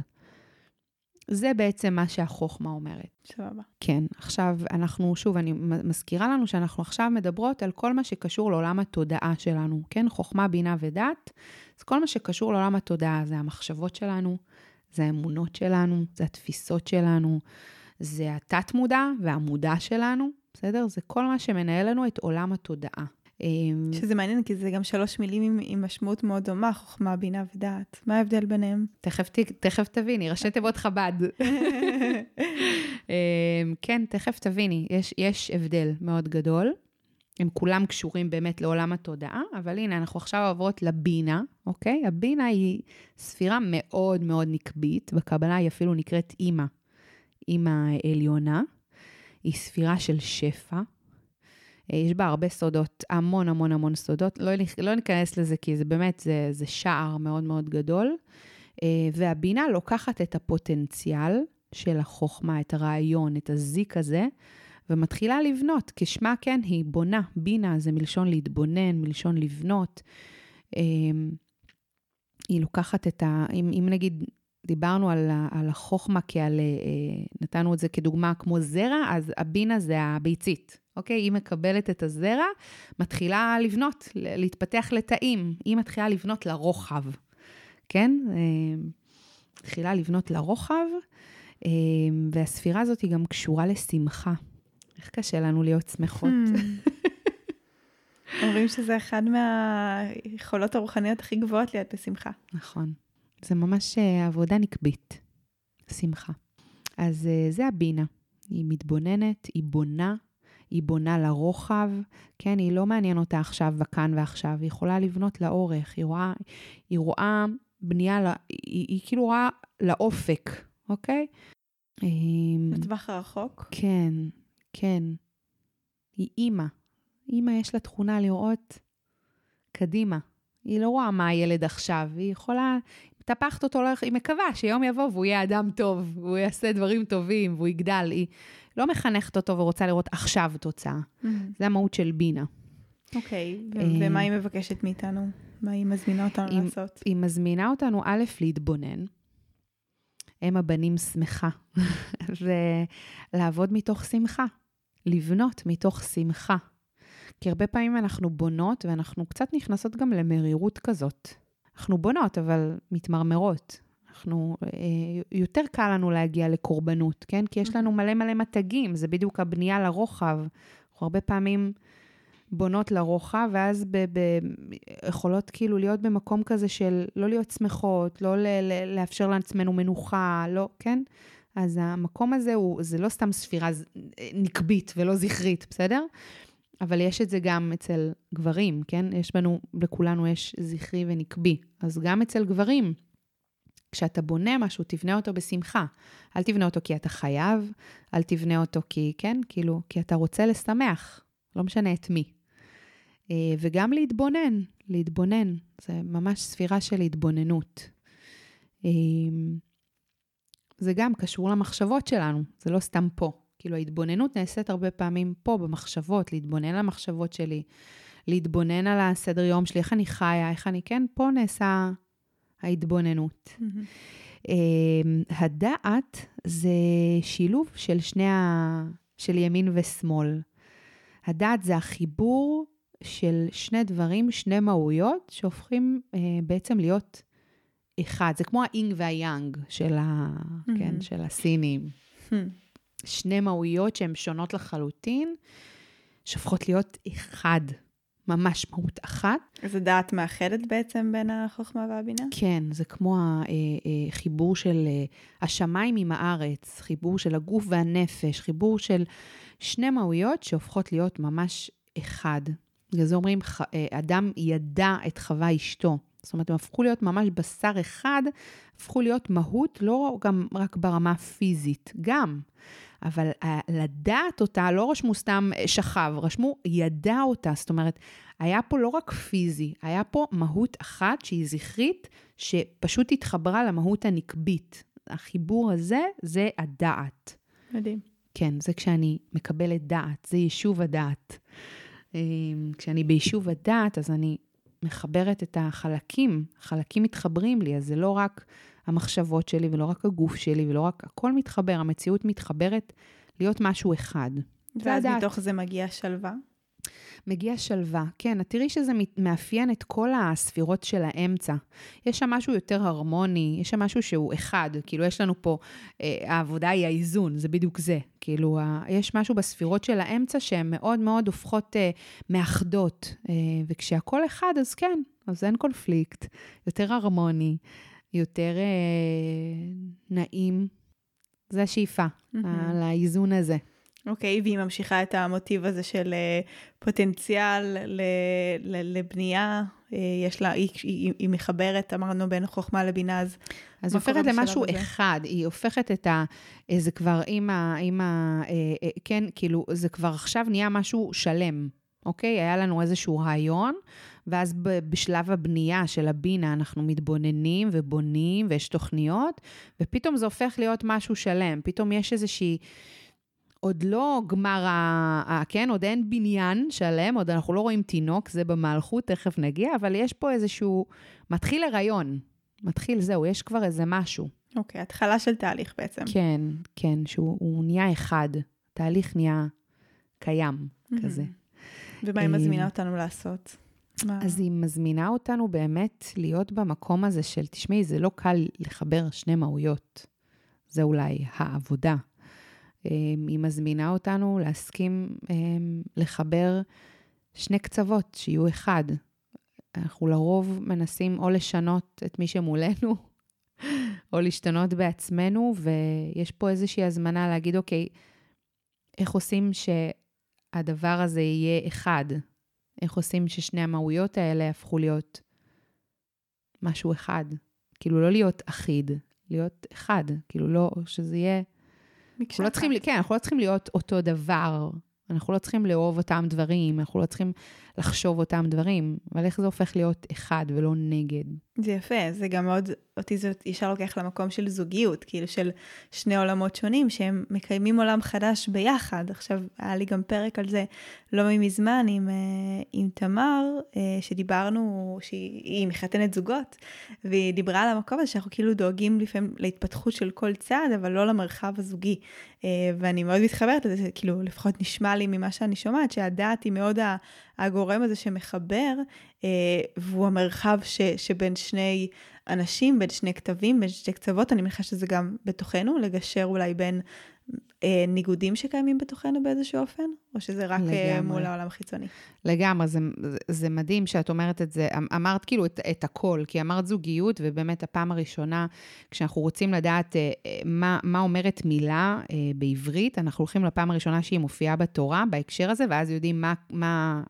זה בעצם מה שהחוכמה אומרת. סבבה. כן, עכשיו אנחנו, שוב, אני מזכירה לנו שאנחנו עכשיו מדברות על כל מה שקשור לעולם התודעה שלנו, כן? חוכמה, בינה ודת. אז כל מה שקשור לעולם התודעה זה המחשבות שלנו, זה האמונות שלנו, זה התפיסות שלנו, זה התת-מודע והמודע שלנו, בסדר? זה כל מה שמנהל לנו את עולם התודעה. אמ, שזה מעניין, כי זה גם שלוש מילים עם, עם משמעות מאוד דומה, חוכמה, בינה ודעת. מה ההבדל ביניהם? תכף, תכף תביני, ראשי תיבות חב"ד. אמ, כן, תכף תביני, יש, יש הבדל מאוד גדול. הם כולם קשורים באמת לעולם התודעה, אבל הנה, אנחנו עכשיו עוברות לבינה, אוקיי? הבינה היא ספירה מאוד מאוד נקבית, בקבלה היא אפילו נקראת אימא, אימא עליונה. היא ספירה של שפע, יש בה הרבה סודות, המון המון המון סודות. לא, לא ניכנס לזה כי זה באמת, זה, זה שער מאוד מאוד גדול. אה, והבינה לוקחת את הפוטנציאל של החוכמה, את הרעיון, את הזיק הזה, ומתחילה לבנות. כשמה כן, היא בונה. בינה זה מלשון להתבונן, מלשון לבנות. אה, היא לוקחת את ה... אם, אם נגיד דיברנו על, על החוכמה כעל, נתנו את זה כדוגמה כמו זרע, אז הבינה זה הביצית, אוקיי? היא מקבלת את הזרע, מתחילה לבנות, להתפתח לתאים. היא מתחילה לבנות לרוחב, כן? אה, מתחילה לבנות לרוחב, אה, והספירה הזאת היא גם קשורה לשמחה. איך קשה לנו להיות שמחות. Hmm. אומרים שזה אחד מהיכולות הרוחניות הכי גבוהות להיות בשמחה. נכון. זה ממש אה, עבודה נקבית, שמחה. אז זה הבינה. היא מתבוננת, היא בונה היא בונה לרוחב, כן, היא לא מעניין אותה עכשיו בכאן ועכשיו, היא יכולה לבנות לאורך, היא רואה, היא רואה בנייה, לה, היא, היא כאילו רואה לאופק, אוקיי? אמ, לטווח הרחוק? כן, כן. היא אימא. אימא יש לה תכונה לראות קדימה. היא לא רואה מה הילד עכשיו, היא יכולה, מטפחת אותו, היא מקווה שיום יבוא והוא יהיה אדם טוב, והוא יעשה דברים טובים, והוא יגדל. היא לא מחנכת אותו ורוצה לראות עכשיו תוצאה. Mm-hmm. זה המהות של בינה. אוקיי, okay, ו- אה, ומה היא מבקשת מאיתנו? מה היא מזמינה אותנו היא, לעשות? היא מזמינה אותנו, א', להתבונן. הם הבנים שמחה, ולעבוד מתוך שמחה, לבנות מתוך שמחה. כי הרבה פעמים אנחנו בונות ואנחנו קצת נכנסות גם למרירות כזאת. אנחנו בונות, אבל מתמרמרות. אנחנו, אה, יותר קל לנו להגיע לקורבנות, כן? כי יש לנו מלא מלא מתגים, זה בדיוק הבנייה לרוחב. אנחנו הרבה פעמים בונות לרוחב, ואז ב, ב, יכולות כאילו להיות במקום כזה של לא להיות שמחות, לא ל, ל, לאפשר לעצמנו מנוחה, לא, כן? אז המקום הזה הוא, זה לא סתם ספירה נקבית ולא זכרית, בסדר? אבל יש את זה גם אצל גברים, כן? יש בנו, לכולנו יש זכרי ונקבי. אז גם אצל גברים, כשאתה בונה משהו, תבנה אותו בשמחה. אל תבנה אותו כי אתה חייב, אל תבנה אותו כי, כן, כאילו, כי אתה רוצה לשמח, לא משנה את מי. אה, וגם להתבונן, להתבונן, זה ממש ספירה של התבוננות. אה, זה גם קשור למחשבות שלנו, זה לא סתם פה. כאילו ההתבוננות נעשית הרבה פעמים פה, במחשבות, להתבונן על המחשבות שלי, להתבונן על הסדר יום שלי, איך אני חיה, איך אני, כן, פה נעשה ההתבוננות. Mm-hmm. הדעת זה שילוב של שני ה... של ימין ושמאל. הדעת זה החיבור של שני דברים, שני מהויות, שהופכים uh, בעצם להיות אחד. זה כמו האינג והיאנג של, ה... mm-hmm. כן, של הסינים. Mm-hmm. שני מהויות שהן שונות לחלוטין, שהופכות להיות אחד. ממש מהות אחת. זה דעת מאחדת בעצם בין החוכמה והבינה? כן, זה כמו החיבור אה, של אה, השמיים עם הארץ, חיבור של הגוף והנפש, חיבור של שני מהויות שהופכות להיות ממש אחד. בגלל זה אומרים, אה, אדם ידע את חווה אשתו. זאת אומרת, הם הפכו להיות ממש בשר אחד, הפכו להיות מהות לא גם רק ברמה הפיזית, גם. אבל אה, לדעת אותה, לא רשמו סתם אה, שכב, רשמו ידע אותה. זאת אומרת, היה פה לא רק פיזי, היה פה מהות אחת שהיא זכרית, שפשוט התחברה למהות הנקבית. החיבור הזה, זה הדעת. מדהים. כן, זה כשאני מקבלת דעת, זה יישוב הדעת. אה, כשאני ביישוב הדעת, אז אני מחברת את החלקים, החלקים מתחברים לי, אז זה לא רק המחשבות שלי ולא רק הגוף שלי ולא רק, הכל מתחבר, המציאות מתחברת להיות משהו אחד. ואז מתוך זה מגיעה שלווה? מגיע שלווה. כן, את תראי שזה מאפיין את כל הספירות של האמצע. יש שם משהו יותר הרמוני, יש שם משהו שהוא אחד. כאילו, יש לנו פה, אה, העבודה היא האיזון, זה בדיוק זה. כאילו, ה, יש משהו בספירות של האמצע שהן מאוד מאוד הופכות אה, מאחדות. אה, וכשהכול אחד, אז כן, אז אין קונפליקט. יותר הרמוני, יותר אה, נעים. זה השאיפה, mm-hmm. על האיזון הזה. אוקיי, okay, והיא ממשיכה את המוטיב הזה של uh, פוטנציאל ל, ל, לבנייה, uh, יש לה, היא, היא, היא מחברת, אמרנו, בין חוכמה לבינה, אז... אז היא הופכת למשהו הזה? אחד, היא הופכת את ה... זה כבר עם ה... עם ה uh, כן, כאילו, זה כבר עכשיו נהיה משהו שלם, אוקיי? היה לנו איזשהו רעיון, ואז בשלב הבנייה של הבינה אנחנו מתבוננים ובונים, ויש תוכניות, ופתאום זה הופך להיות משהו שלם. פתאום יש איזושהי... עוד לא גמר ה... כן, עוד אין בניין שלם, עוד אנחנו לא רואים תינוק, זה במלכות, תכף נגיע, אבל יש פה איזשהו... מתחיל הריון. מתחיל, זהו, יש כבר איזה משהו. אוקיי, okay, התחלה של תהליך בעצם. כן, כן, שהוא נהיה אחד. תהליך נהיה קיים, mm-hmm. כזה. ומה היא מזמינה אותנו לעשות? מה? אז היא מזמינה אותנו באמת להיות במקום הזה של, תשמעי, זה לא קל לחבר שני מהויות. זה אולי העבודה. אמ, היא מזמינה אותנו להסכים אמ, לחבר שני קצוות, שיהיו אחד. אנחנו לרוב מנסים או לשנות את מי שמולנו, או להשתנות בעצמנו, ויש פה איזושהי הזמנה להגיד, אוקיי, איך עושים שהדבר הזה יהיה אחד? איך עושים ששני המהויות האלה הפכו להיות משהו אחד? כאילו, לא להיות אחיד, להיות אחד, כאילו, לא, שזה יהיה... אנחנו לא צריכים, כן, אנחנו לא צריכים להיות אותו דבר. אנחנו לא צריכים לאהוב אותם דברים, אנחנו לא צריכים לחשוב אותם דברים, אבל איך זה הופך להיות אחד ולא נגד. זה יפה, זה גם מאוד, אותי זה ישר לוקח למקום של זוגיות, כאילו של שני עולמות שונים שהם מקיימים עולם חדש ביחד. עכשיו, היה לי גם פרק על זה לא מזמן עם, אה, עם תמר, אה, שדיברנו, שהיא מחתנת זוגות, והיא דיברה על המקום הזה שאנחנו כאילו דואגים לפעמים להתפתחות של כל צעד, אבל לא למרחב הזוגי. אה, ואני מאוד מתחברת לזה, כאילו, לפחות נשמע לי ממה שאני שומעת, שהדעת היא מאוד הגורם הזה שמחבר, אה, והוא המרחב ש, שבין שני אנשים, בין שני כתבים, בין שתי קצוות, אני מניחה שזה גם בתוכנו, לגשר אולי בין אה, ניגודים שקיימים בתוכנו באיזשהו אופן, או שזה רק אה, לגמרי. מול העולם החיצוני? לגמרי, זה, זה מדהים שאת אומרת את זה. אמ, אמרת כאילו את, את הכל, כי אמרת זוגיות, ובאמת הפעם הראשונה, כשאנחנו רוצים לדעת אה, מה, מה אומרת מילה אה, בעברית, אנחנו הולכים לפעם הראשונה שהיא מופיעה בתורה, בהקשר הזה, ואז יודעים מה... מה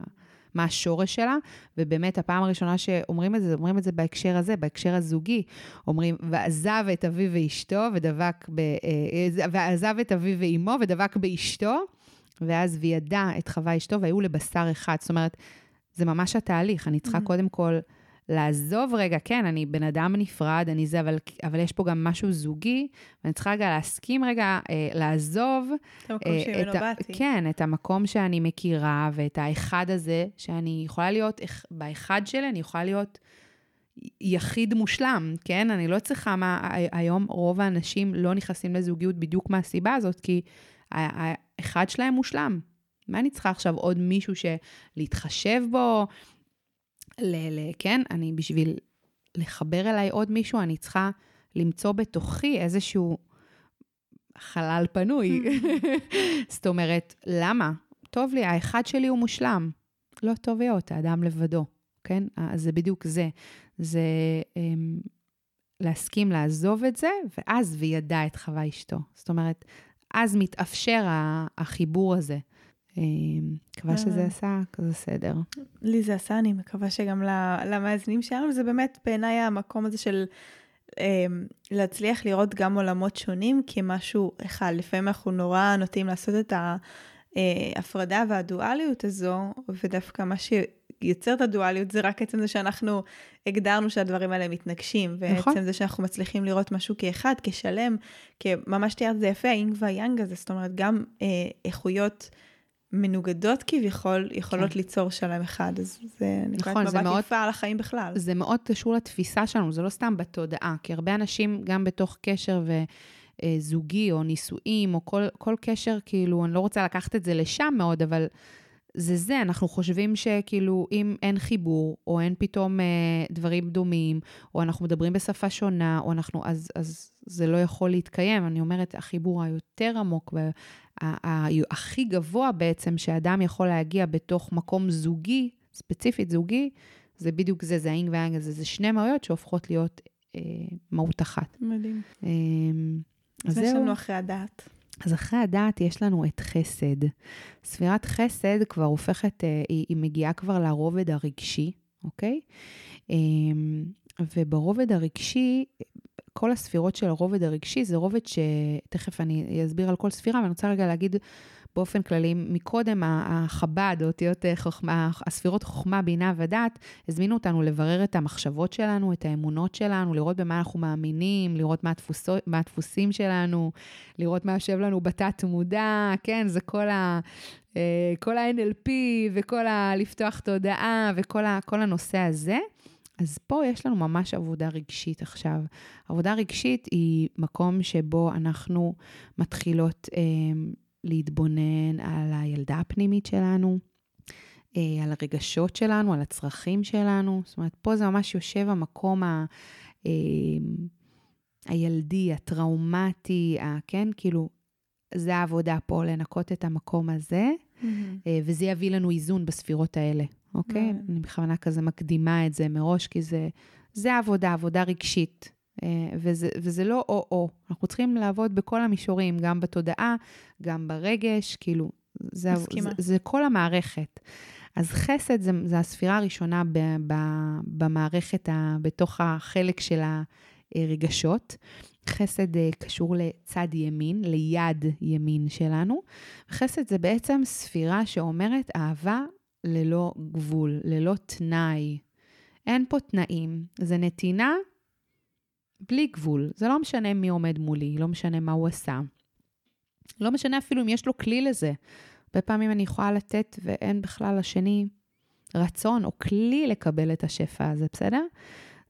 מה השורש שלה, ובאמת הפעם הראשונה שאומרים את זה, אומרים את זה בהקשר הזה, בהקשר הזוגי. אומרים, ועזב את אביו ואשתו ודבק ב... אה, ועזב את אביו ואימו ודבק באשתו, ואז וידע את חווה אשתו והיו לבשר אחד. זאת אומרת, זה ממש התהליך, אני צריכה mm-hmm. קודם כל... לעזוב רגע, כן, אני בן אדם נפרד, אני זה, אבל, אבל יש פה גם משהו זוגי, ואני צריכה רגע להסכים רגע אה, לעזוב. את המקום אה, שממנו באתי. כן, את המקום שאני מכירה, ואת האחד הזה, שאני יכולה להיות, באחד שלי אני יכולה להיות יחיד מושלם, כן? אני לא צריכה מה, היום רוב האנשים לא נכנסים לזוגיות בדיוק מהסיבה הזאת, כי האחד שלהם מושלם. מה אני צריכה עכשיו עוד מישהו שלהתחשב בו? ל, ל, כן, אני בשביל לחבר אליי עוד מישהו, אני צריכה למצוא בתוכי איזשהו חלל פנוי. זאת אומרת, למה? טוב לי, האחד שלי הוא מושלם. לא טוב להיות, האדם לבדו, כן? אז זה בדיוק זה. זה אמ, להסכים לעזוב את זה, ואז וידע את חווה אשתו. זאת אומרת, אז מתאפשר החיבור הזה. מקווה שזה עשה כזה סדר. לי זה עשה, אני מקווה שגם למאזינים שלנו, זה באמת בעיניי המקום הזה של אמ, להצליח לראות גם עולמות שונים כמשהו אחד. לפעמים אנחנו נורא נוטים לעשות את ההפרדה והדואליות הזו, ודווקא מה שיוצר את הדואליות זה רק עצם זה שאנחנו הגדרנו שהדברים האלה מתנגשים, נכון. ועצם זה שאנחנו מצליחים לראות משהו כאחד, כשלם, ממש תיארת זה יפה, האינג והיאנג הזה, זאת אומרת, גם אה, איכויות. מנוגדות כביכול יכולות כן. ליצור שלם אחד, אז זה נכון, מבט מאוד, יפה על החיים בכלל. זה מאוד קשור לתפיסה שלנו, זה לא סתם בתודעה, כי הרבה אנשים גם בתוך קשר וזוגי או נישואים, או כל, כל קשר, כאילו, אני לא רוצה לקחת את זה לשם מאוד, אבל זה זה, אנחנו חושבים שכאילו אם אין חיבור, או אין פתאום אה, דברים דומים, או אנחנו מדברים בשפה שונה, או אנחנו, אז, אז זה לא יכול להתקיים. אני אומרת, החיבור היותר עמוק, והכי גבוה בעצם, שאדם יכול להגיע בתוך מקום זוגי, ספציפית זוגי, זה בדיוק זה, זה האינג והאינג הזה, זה שני מהויות שהופכות להיות אה, מהות אחת. מדהים. אה, אז יש לנו אחרי הדעת. אז אחרי הדעת יש לנו את חסד. ספירת חסד כבר הופכת, אה, היא, היא מגיעה כבר לרובד הרגשי, אוקיי? אמ, וברובד הרגשי, כל הספירות של הרובד הרגשי זה רובד שתכף אני אסביר על כל ספירה, ואני רוצה רגע להגיד באופן כללי, מקודם החב"ד, אותיות אה, חוכמה, הספירות חוכמה, בינה ודעת, הזמינו אותנו לברר את המחשבות שלנו, את האמונות שלנו, לראות במה אנחנו מאמינים, לראות מה, הדפוסו, מה הדפוסים שלנו, לראות מה יושב לנו בתת מודע, כן, זה כל ה... אה, כל ה-NLP וכל ה... לפתוח תודעה וכל ה, הנושא הזה. אז פה יש לנו ממש עבודה רגשית עכשיו. עבודה רגשית היא מקום שבו אנחנו מתחילות אה, להתבונן על הילדה הפנימית שלנו, אה, על הרגשות שלנו, על הצרכים שלנו. זאת אומרת, פה זה ממש יושב המקום ה... אה, הילדי, הטראומטי, ה, כן? כאילו, זה העבודה פה, לנקות את המקום הזה, mm-hmm. וזה יביא לנו איזון בספירות האלה, אוקיי? Mm-hmm. אני בכוונה כזה מקדימה את זה מראש, כי זה, זה עבודה, עבודה רגשית. אה, וזה, וזה לא או-או, אנחנו צריכים לעבוד בכל המישורים, גם בתודעה, גם ברגש, כאילו, זה, זה, זה כל המערכת. אז חסד זה, זה הספירה הראשונה ב, ב, במערכת, ה, בתוך החלק של הרגשות. חסד אה, קשור לצד ימין, ליד ימין שלנו. חסד זה בעצם ספירה שאומרת אהבה ללא גבול, ללא תנאי. אין פה תנאים, זה נתינה בלי גבול. זה לא משנה מי עומד מולי, לא משנה מה הוא עשה. לא משנה אפילו אם יש לו כלי לזה. הרבה פעמים אני יכולה לתת ואין בכלל לשני רצון או כלי לקבל את השפע הזה, בסדר?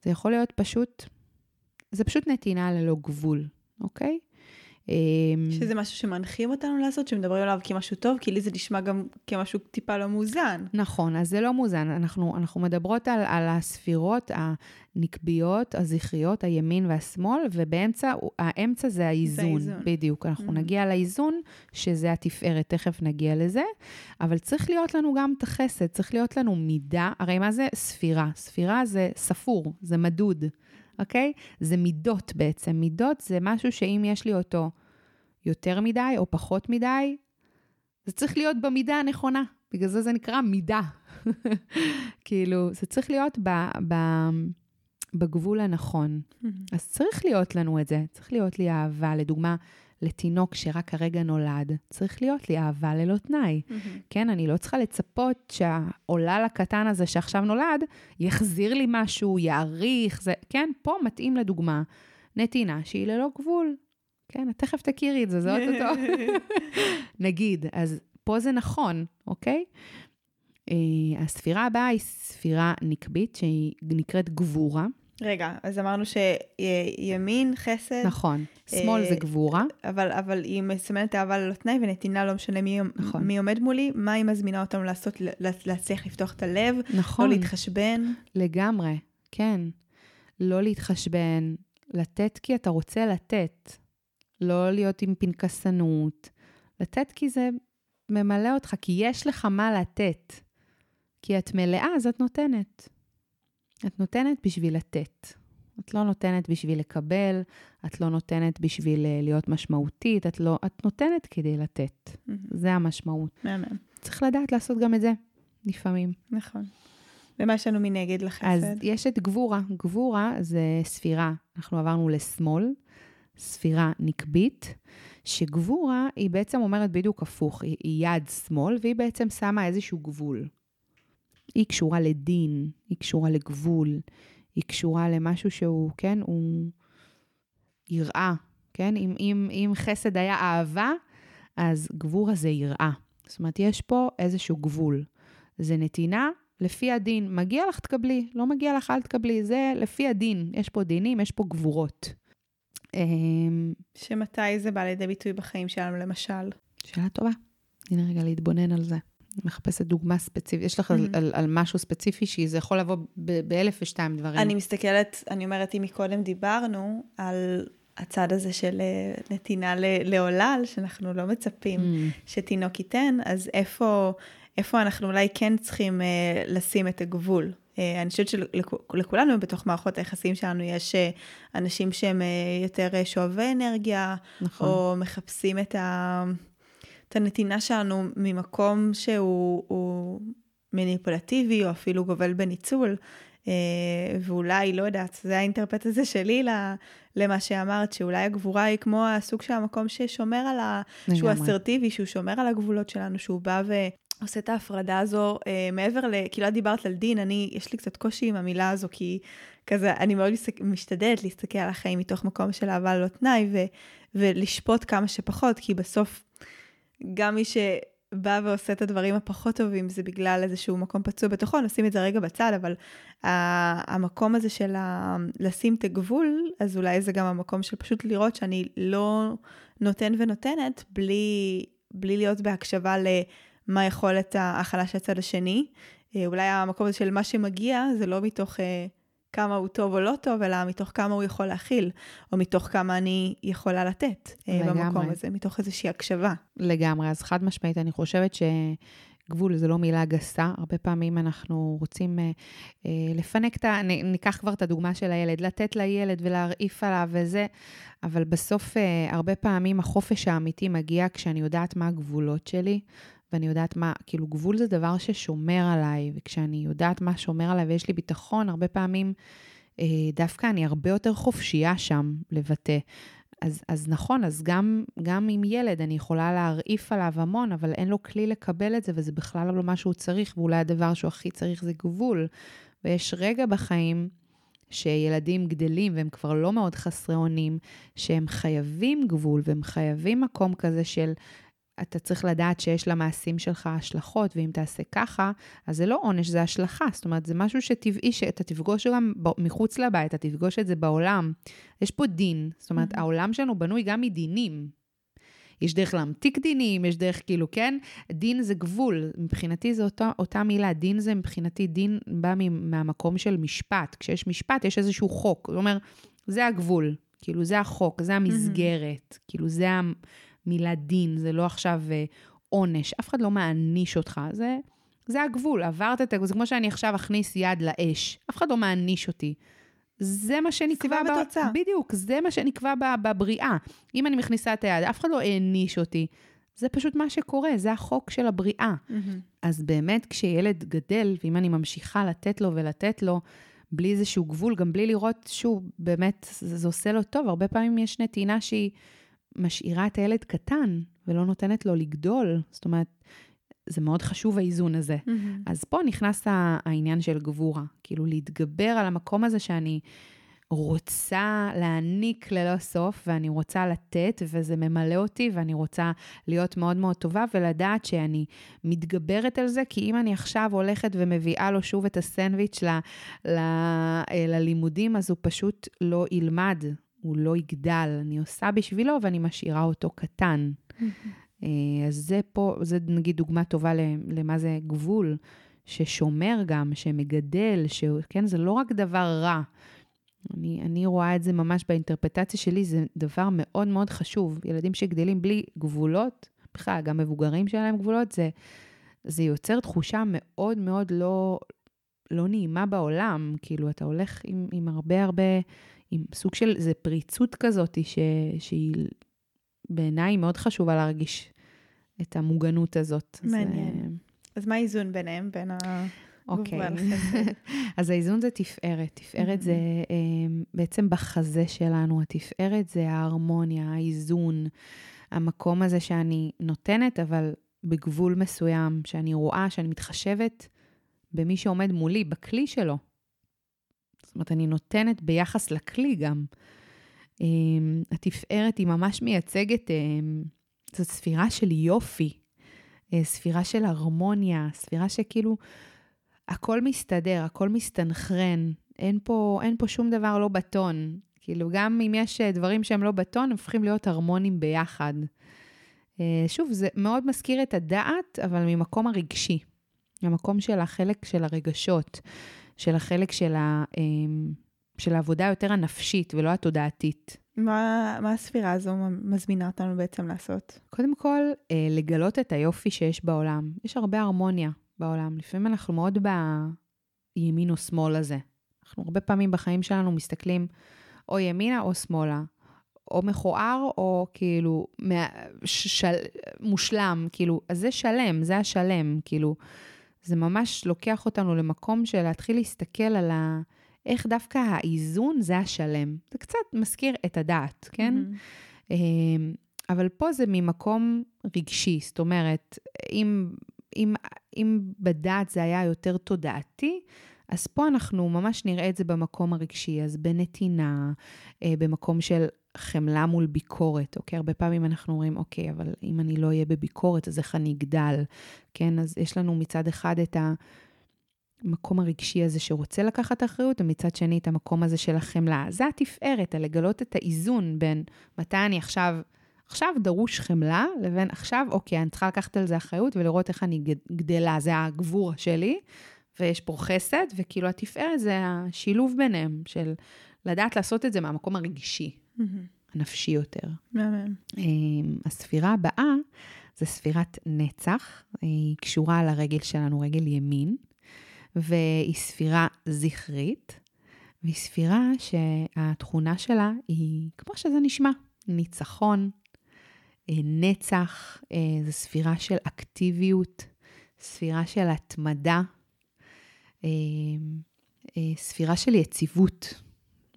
זה יכול להיות פשוט, זה פשוט נתינה ללא גבול, אוקיי? אמ, שזה משהו שמנחים אותנו לעשות, שמדברים עליו כמשהו טוב, כי לי זה נשמע גם כמשהו טיפה לא מאוזן. נכון, אז זה לא מאוזן. אנחנו, אנחנו מדברות על, על הספירות הנקביות, הזכריות, הימין והשמאל, ובאמצע, האמצע זה האיזון. זה האיזון. בדיוק. אנחנו mm-hmm. נגיע לאיזון, שזה התפארת, תכף נגיע לזה, אבל צריך להיות לנו גם את החסד, צריך להיות לנו מידה, הרי מה זה ספירה? ספירה זה ספור, זה מדוד. אוקיי? זה מידות בעצם. מידות זה משהו שאם יש לי אותו יותר מדי או פחות מדי, זה צריך להיות במידה הנכונה. בגלל זה זה נקרא מידה. כאילו, זה צריך להיות ב, ב, בגבול הנכון. Mm-hmm. אז צריך להיות לנו את זה, צריך להיות לי אהבה. לדוגמה, לתינוק שרק הרגע נולד, צריך להיות לי אהבה ללא תנאי. Mm-hmm. כן, אני לא צריכה לצפות שהעולל הקטן הזה שעכשיו נולד, יחזיר לי משהו, יעריך, זה, כן, פה מתאים לדוגמה נתינה שהיא ללא גבול. כן, את תכף תכירי את זה, זה אוטוטו. נגיד, אז פה זה נכון, אוקיי? Uh, הספירה הבאה היא ספירה נקבית, שהיא נקראת גבורה. רגע, אז אמרנו שימין, חסד. נכון, שמאל זה אה, גבורה. אבל, אבל היא מסמנת אהבה ללא תנאי ונתינה לא משנה מי, נכון. מי עומד מולי, מה היא מזמינה אותנו לעשות, להצליח לפתוח את הלב, נכון. לא להתחשבן. לגמרי, כן. לא להתחשבן, לתת כי אתה רוצה לתת. לא להיות עם פנקסנות. לתת כי זה ממלא אותך, כי יש לך מה לתת. כי את מלאה, אז את נותנת. את נותנת בשביל לתת. את לא נותנת בשביל לקבל, את לא נותנת בשביל אה, להיות משמעותית, את לא, את נותנת כדי לתת. Mm-hmm. זה המשמעות. מהמם. צריך לדעת לעשות גם את זה, לפעמים. נכון. ומה יש לנו מנגד לחסד? אז יש את גבורה. גבורה זה ספירה. אנחנו עברנו לשמאל, ספירה נקבית, שגבורה היא בעצם אומרת בדיוק הפוך, היא, היא יד שמאל, והיא בעצם שמה איזשהו גבול. היא קשורה לדין, היא קשורה לגבול, היא קשורה למשהו שהוא, כן, הוא יראה, כן? אם, אם, אם חסד היה אהבה, אז גבורה זה יראה. זאת אומרת, יש פה איזשהו גבול. זה נתינה לפי הדין. מגיע לך, תקבלי, לא מגיע לך, אל תקבלי. זה לפי הדין. יש פה דינים, יש פה גבורות. אמ, שמתי זה בא לידי ביטוי בחיים שלנו, למשל? שאלה טובה. הנה רגע להתבונן על זה. מחפשת דוגמה ספציפית, יש לך על, Mm-hmm. על, על משהו ספציפי שזה יכול לבוא ב- באלף ושתיים דברים. אני מסתכלת, אני אומרת, אם מקודם דיברנו על הצד הזה של אה, נתינה ל- לעולל, שאנחנו לא מצפים Mm. שתינוק ייתן, אז איפה, איפה אנחנו אולי כן צריכים אה, לשים את הגבול? אה, אני חושבת שלכולנו בתוך מערכות היחסים שלנו יש אה, אנשים שהם אה, יותר שואבי אנרגיה, נכון. או מחפשים את, ה, את הנתינה שלנו ממקום שהוא הוא מניפולטיבי, או אפילו גובל בניצול. אה, ואולי, לא יודעת, זה האינטרפט הזה שלי למה שאמרת, שאולי הגבורה היא כמו הסוג של המקום ששומר על ה... שהוא לגמרי. אסרטיבי, שהוא שומר על הגבולות שלנו, שהוא בא ועושה את ההפרדה הזו אה, מעבר ל... כאילו, את דיברת על דין, אני, יש לי קצת קושי עם המילה הזו, כי כזה, אני מאוד משתדלת להסתכל על החיים מתוך מקום של אהבה ללא תנאי, ו, ולשפוט כמה שפחות, כי בסוף, גם מי שבא ועושה את הדברים הפחות טובים, זה בגלל איזשהו מקום פצוע בתוכו, נשים את זה רגע בצד, אבל ה- המקום הזה של ה- לשים את הגבול, אז אולי זה גם המקום של פשוט לראות שאני לא נותן ונותנת בלי, בלי להיות בהקשבה למה יכולת ההכלה של הצד השני. אה, אולי המקום הזה של מה שמגיע, זה לא מתוך אה, כמה הוא טוב או לא טוב, אלא מתוך כמה הוא יכול להכיל, או מתוך כמה אני יכולה לתת אה, לגמרי. במקום הזה, מתוך איזושהי הקשבה. לגמרי, אז חד משמעית, אני חושבת שגבול זה לא מילה גסה. הרבה פעמים אנחנו רוצים אה, אה, לפנק את ה... ניקח כבר את הדוגמה של הילד, לתת לילד ולהרעיף עליו וזה, אבל בסוף, אה, הרבה פעמים החופש האמיתי מגיע כשאני יודעת מה הגבולות שלי, ואני יודעת מה, כאילו גבול זה דבר ששומר עליי, וכשאני יודעת מה שומר עליי ויש לי ביטחון, הרבה פעמים אה, דווקא אני הרבה יותר חופשייה שם לבטא. אז, אז נכון, אז גם, גם עם ילד אני יכולה להרעיף עליו המון, אבל אין לו כלי לקבל את זה, וזה בכלל לא מה שהוא צריך, ואולי הדבר שהוא הכי צריך זה גבול. ויש רגע בחיים שילדים גדלים והם כבר לא מאוד חסרי אונים, שהם חייבים גבול והם חייבים מקום כזה של אתה צריך לדעת שיש למעשים שלך השלכות, ואם תעשה ככה, אז זה לא עונש, זה השלכה. זאת אומרת, זה משהו שטבעי שאתה תפגוש גם מחוץ לבית, אתה תפגוש את זה בעולם. יש פה דין, זאת אומרת, Mhm. העולם שלנו בנוי גם מדינים. יש דרך להמתיק דינים, יש דרך כאילו, כן? דין זה גבול. מבחינתי זו אותה, אותה מילה. דין זה מבחינתי, דין בא מהמקום של משפט. כשיש משפט, יש איזשהו חוק. זאת אומרת, זה הגבול. כאילו, זה החוק, זה המסגרת. כאילו, זה המילה דין, זה לא עכשיו אה, עונש. אף אחד לא מעניש אותך. זה, זה הגבול. עברת את הגבול. זה כמו שאני עכשיו אכניס יד לאש. אף אחד לא מעניש אותי. זה מה שנקבע... סיבה ב- ותוצאה. בדיוק, זה מה שנקבע בבריאה. אם אני מכניסה את היד, אף אחד לא העניש אותי. זה פשוט מה שקורה, זה החוק של הבריאה. אז באמת, כשילד גדל, ואם אני ממשיכה לתת לו ולתת לו, בלי איזשהו גבול, גם בלי לראות שהוא באמת, זה, זה עושה לו טוב. הרבה פעמים יש נתינה שהיא משאירה את הילד קטן, ולא נותנת לו לגדול. זאת אומרת, זה מאוד חשוב האיזון הזה. אז פה נכנס העניין של גבורה, כאילו להתגבר על המקום הזה שאני רוצה להעניק ללא סוף, ואני רוצה לתת, וזה ממלא אותי, ואני רוצה להיות מאוד מאוד טובה, ולדעת שאני מתגברת על זה, כי אם אני עכשיו הולכת ומביאה לו שוב את הסנדוויץ' ל, ל, אה, ללימודים, אז הוא פשוט לא ילמד, הוא לא יגדל. אני עושה בשבילו, ואני משאירה אותו קטן. אה, אז זה פה, זה נגיד דוגמה טובה למה זה גבול, ששומר גם, שמגדל, שכן, זה לא רק דבר רע. אני, אני רואה את זה ממש באינטרפטציה שלי, זה דבר מאוד מאוד חשוב. ילדים שגדלים בלי גבולות, בכלל, גם מבוגרים שאין להם גבולות, זה, זה יוצר תחושה מאוד מאוד לא, לא נעימה בעולם. כאילו, אתה הולך עם, עם הרבה הרבה, עם סוג של, זה פריצות כזאת, ש, שהיא בעיניי מאוד חשובה להרגיש את המוגנות הזאת. מעניין. זה, אז מה האיזון ביניהם, בין ה... אוקיי. אז האיזון זה תפארת. תפארת זה אה, בעצם בחזה שלנו, התפארת זה ההרמוניה, האיזון, המקום הזה שאני נותנת, אבל בגבול מסוים, שאני רואה, שאני מתחשבת במי שעומד מולי, בכלי שלו. זאת אומרת, אני נותנת ביחס לכלי גם. אה, התפארת היא ממש מייצגת, אה, זו ספירה של יופי, אה, ספירה של הרמוניה, ספירה שכאילו... הכל מסתדר, הכל מסתנכרן, אין פה, אין פה שום דבר לא בטון. כאילו, גם אם יש אה, דברים שהם לא בטון, הופכים להיות הרמונים ביחד. אה, שוב, זה מאוד מזכיר את הדעת, אבל ממקום הרגשי. המקום של החלק של הרגשות, של החלק של, ה, אמ, של העבודה היותר הנפשית ולא התודעתית. מה, מה הספירה הזו מזמינה אותנו בעצם לעשות? קודם כל, אה, לגלות את היופי שיש בעולם. יש הרבה הרמוניה בעולם. לפעמים אנחנו מאוד בימין או שמאל הזה. אנחנו הרבה פעמים בחיים שלנו מסתכלים או ימינה או שמאלה. או מכוער, או כאילו של, מושלם, כאילו, אז זה שלם, זה השלם, כאילו, זה ממש לוקח אותנו למקום של להתחיל להסתכל על ה... איך דווקא האיזון זה השלם. זה קצת מזכיר את הדעת, כן? Mm-hmm. אבל פה זה ממקום רגשי, זאת אומרת, אם, אם, אם בדעת זה היה יותר תודעתי, אז פה אנחנו ממש נראה את זה במקום הרגשי, אז בנתינה, אה, במקום של חמלה מול ביקורת, אוקיי? הרבה פעמים אנחנו אומרים, אוקיי, אבל אם אני לא אהיה בביקורת, אז איך אני אגדל, כן? אז יש לנו מצד אחד את המקום הרגשי הזה שרוצה לקחת אחריות, ומצד שני את המקום הזה של החמלה. זה התפארת, לגלות את האיזון בין מתי אני עכשיו... עכשיו דרוש חמלה, לבין עכשיו, אוקיי, אני צריכה לקחת על זה אחריות ולראות איך אני גדלה, זה הגבור שלי, ויש פה חסד, וכאילו התפארת זה השילוב ביניהם, של לדעת לעשות את זה מהמקום הרגשי, mm-hmm. הנפשי יותר. מהמם. אמ, הספירה הבאה זה ספירת נצח, היא קשורה לרגל שלנו, רגל ימין, והיא ספירה זכרית, והיא ספירה שהתכונה שלה היא, כמו שזה נשמע, ניצחון, אה, נצח, אה, זו ספירה של אקטיביות, ספירה של התמדה, אה, ספירה של יציבות.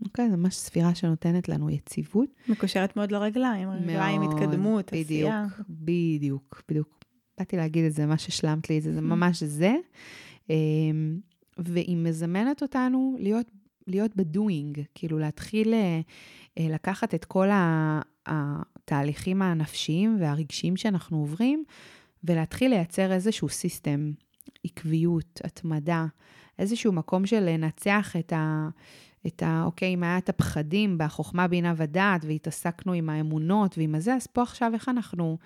אוקיי, זו ממש ספירה שנותנת לנו יציבות. מקושרת מאוד לרגליים, רגליים, התקדמות, עשייה. בדיוק, בדיוק, בדיוק. באתי להגיד את זה, מה שהשלמת לי זה, זה ממש זה. אמ, והיא מזמנת אותנו להיות, להיות בדואינג, כאילו להתחיל אה, אה, לקחת את כל התהליכים הנפשיים והרגשיים שאנחנו עוברים, ולהתחיל לייצר איזשהו סיסטם, עקביות, התמדה, איזשהו מקום של לנצח את ה... את ה... אוקיי, אם היה את הפחדים בחוכמה, בינה ודעת, והתעסקנו עם האמונות ועם הזה, אז פה עכשיו איך אנחנו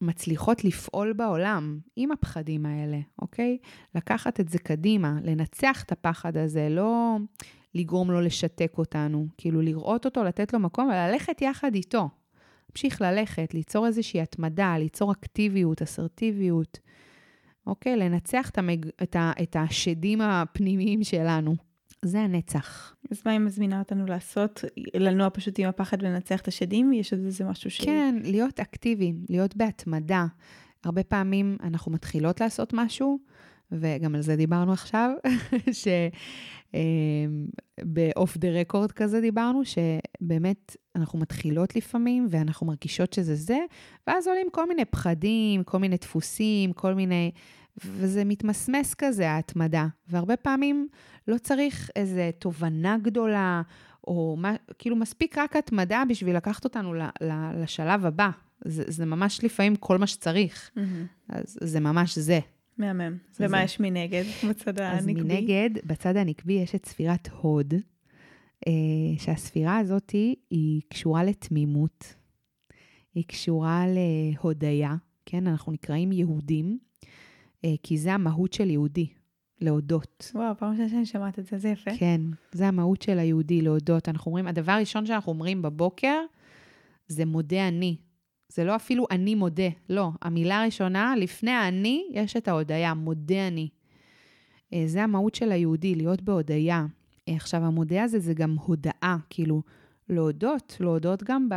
מצליחות לפעול בעולם עם הפחדים האלה, אוקיי? לקחת את זה קדימה, לנצח את הפחד הזה, לא לגרום לו לשתק אותנו, כאילו לראות אותו, לתת לו מקום וללכת יחד איתו. להמשיך ללכת, ליצור איזושהי התמדה, ליצור אקטיביות, אסרטיביות, אוקיי? לנצח את, המג... את, ה... את השדים הפנימיים שלנו. זה הנצח. אז מה היא מזמינה אותנו לעשות? לנוע פשוט עם הפחד ולנצח את השדים? יש עוד איזה משהו ש... כן, להיות אקטיביים, להיות בהתמדה. הרבה פעמים אנחנו מתחילות לעשות משהו, וגם על זה דיברנו עכשיו, שבאוף דה רקורד כזה דיברנו, שבאמת אנחנו מתחילות לפעמים, ואנחנו מרגישות שזה זה, ואז עולים כל מיני פחדים, כל מיני דפוסים, כל מיני... וזה מתמסמס כזה, ההתמדה. והרבה פעמים לא צריך איזו תובנה גדולה, או מה, כאילו מספיק רק התמדה בשביל לקחת אותנו ל, ל, לשלב הבא. זה, זה ממש לפעמים כל מה שצריך. Mm-hmm. אז זה ממש זה. מהמם. ומה זה. יש מנגד, בצד הנקבי? אז מנגד, בצד הנקבי יש את ספירת הוד, אה, שהספירה הזאת היא קשורה לתמימות, היא קשורה להודיה, כן? אנחנו נקראים יהודים. אה, כי זה המהות של יהודי, להודות. וואו, פעם ראשונה שאני שמעת את זה, זה יפה. כן, זה המהות של היהודי, להודות. אנחנו אומרים, הדבר הראשון שאנחנו אומרים בבוקר, זה מודה אני. זה לא אפילו אני מודה, לא. המילה הראשונה, לפני האני, יש את ההודיה, מודה אני. אה, זה המהות של היהודי, להיות בהודיה. אה, עכשיו, המודה הזה זה גם הודאה, כאילו, להודות, להודות גם ב...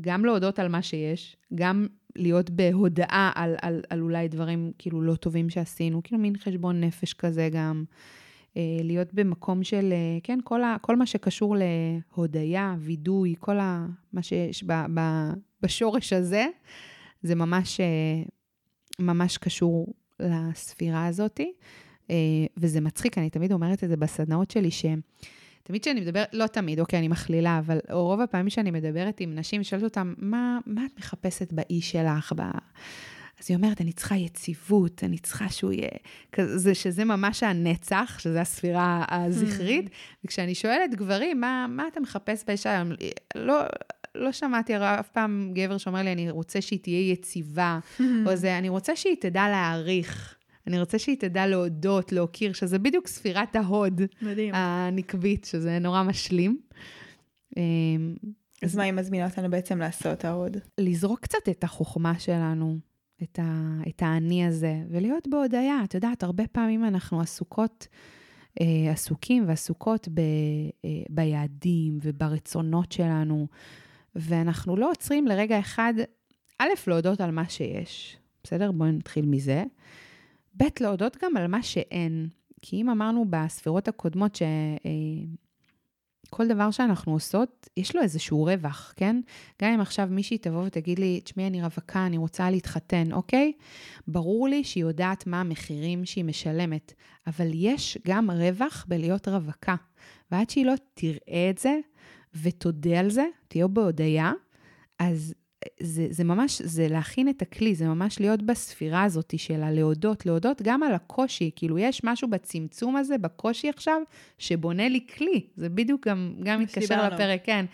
גם להודות על מה שיש, גם להיות בהודאה על, על, על אולי דברים כאילו לא טובים שעשינו, כאילו מין חשבון נפש כזה גם. אה, להיות במקום של, אה, כן, כל, ה, כל מה שקשור להודיה, וידוי, כל ה, מה שיש ב, ב, בשורש הזה, זה ממש, אה, ממש קשור לספירה הזאתי. וזה מצחיק, אני תמיד אומרת את זה בסדנאות שלי, ש... תמיד כשאני מדברת, לא תמיד, אוקיי, אני מכלילה, אבל רוב הפעמים שאני מדברת עם נשים, שואלת אותם, מה, מה את מחפשת באי שלך? ב... אז היא אומרת, אני צריכה יציבות, אני צריכה שהוא יהיה כזה, שזה ממש הנצח, שזה הספירה הזכרית. וכשאני שואלת גברים, מה, מה אתה מחפש באישה היום? לא, לא שמעתי אף פעם גבר שאומר לי, אני רוצה שהיא תהיה יציבה, או זה, אני רוצה שהיא תדע להעריך. אני רוצה שהיא תדע להודות, להוקיר, שזה בדיוק ספירת ההוד. מדהים. הנקבית, שזה נורא משלים. אמ, אז מה היא מזמינה אותנו בעצם לעשות, ההוד? לזרוק קצת את החוכמה שלנו, את, ה, את האני הזה, ולהיות בהודיה. את יודעת, הרבה פעמים אנחנו עסוקות, אה, עסוקים ועסוקות ב, אה, ביעדים וברצונות שלנו, ואנחנו לא עוצרים לרגע אחד, א', להודות על מה שיש, בסדר? בואי נתחיל מזה. ב', להודות גם על מה שאין. כי אם אמרנו בספירות הקודמות ש... אה, דבר שאנחנו עושות, יש לו איזשהו רווח, כן? גם אם עכשיו מישהי תבוא ותגיד לי, תשמעי, אני רווקה, אני רוצה להתחתן, אוקיי? ברור לי שהיא יודעת מה המחירים שהיא משלמת, אבל יש גם רווח בלהיות רווקה. ועד שהיא לא תראה את זה ותודה על זה, תהיה בהודיה, אז זה, זה ממש, זה להכין את הכלי, זה ממש להיות בספירה הזאת של הלהודות, להודות גם על הקושי, כאילו יש משהו בצמצום הזה, בקושי עכשיו, שבונה לי כלי, זה בדיוק גם, גם מתקשר לפרק, כן.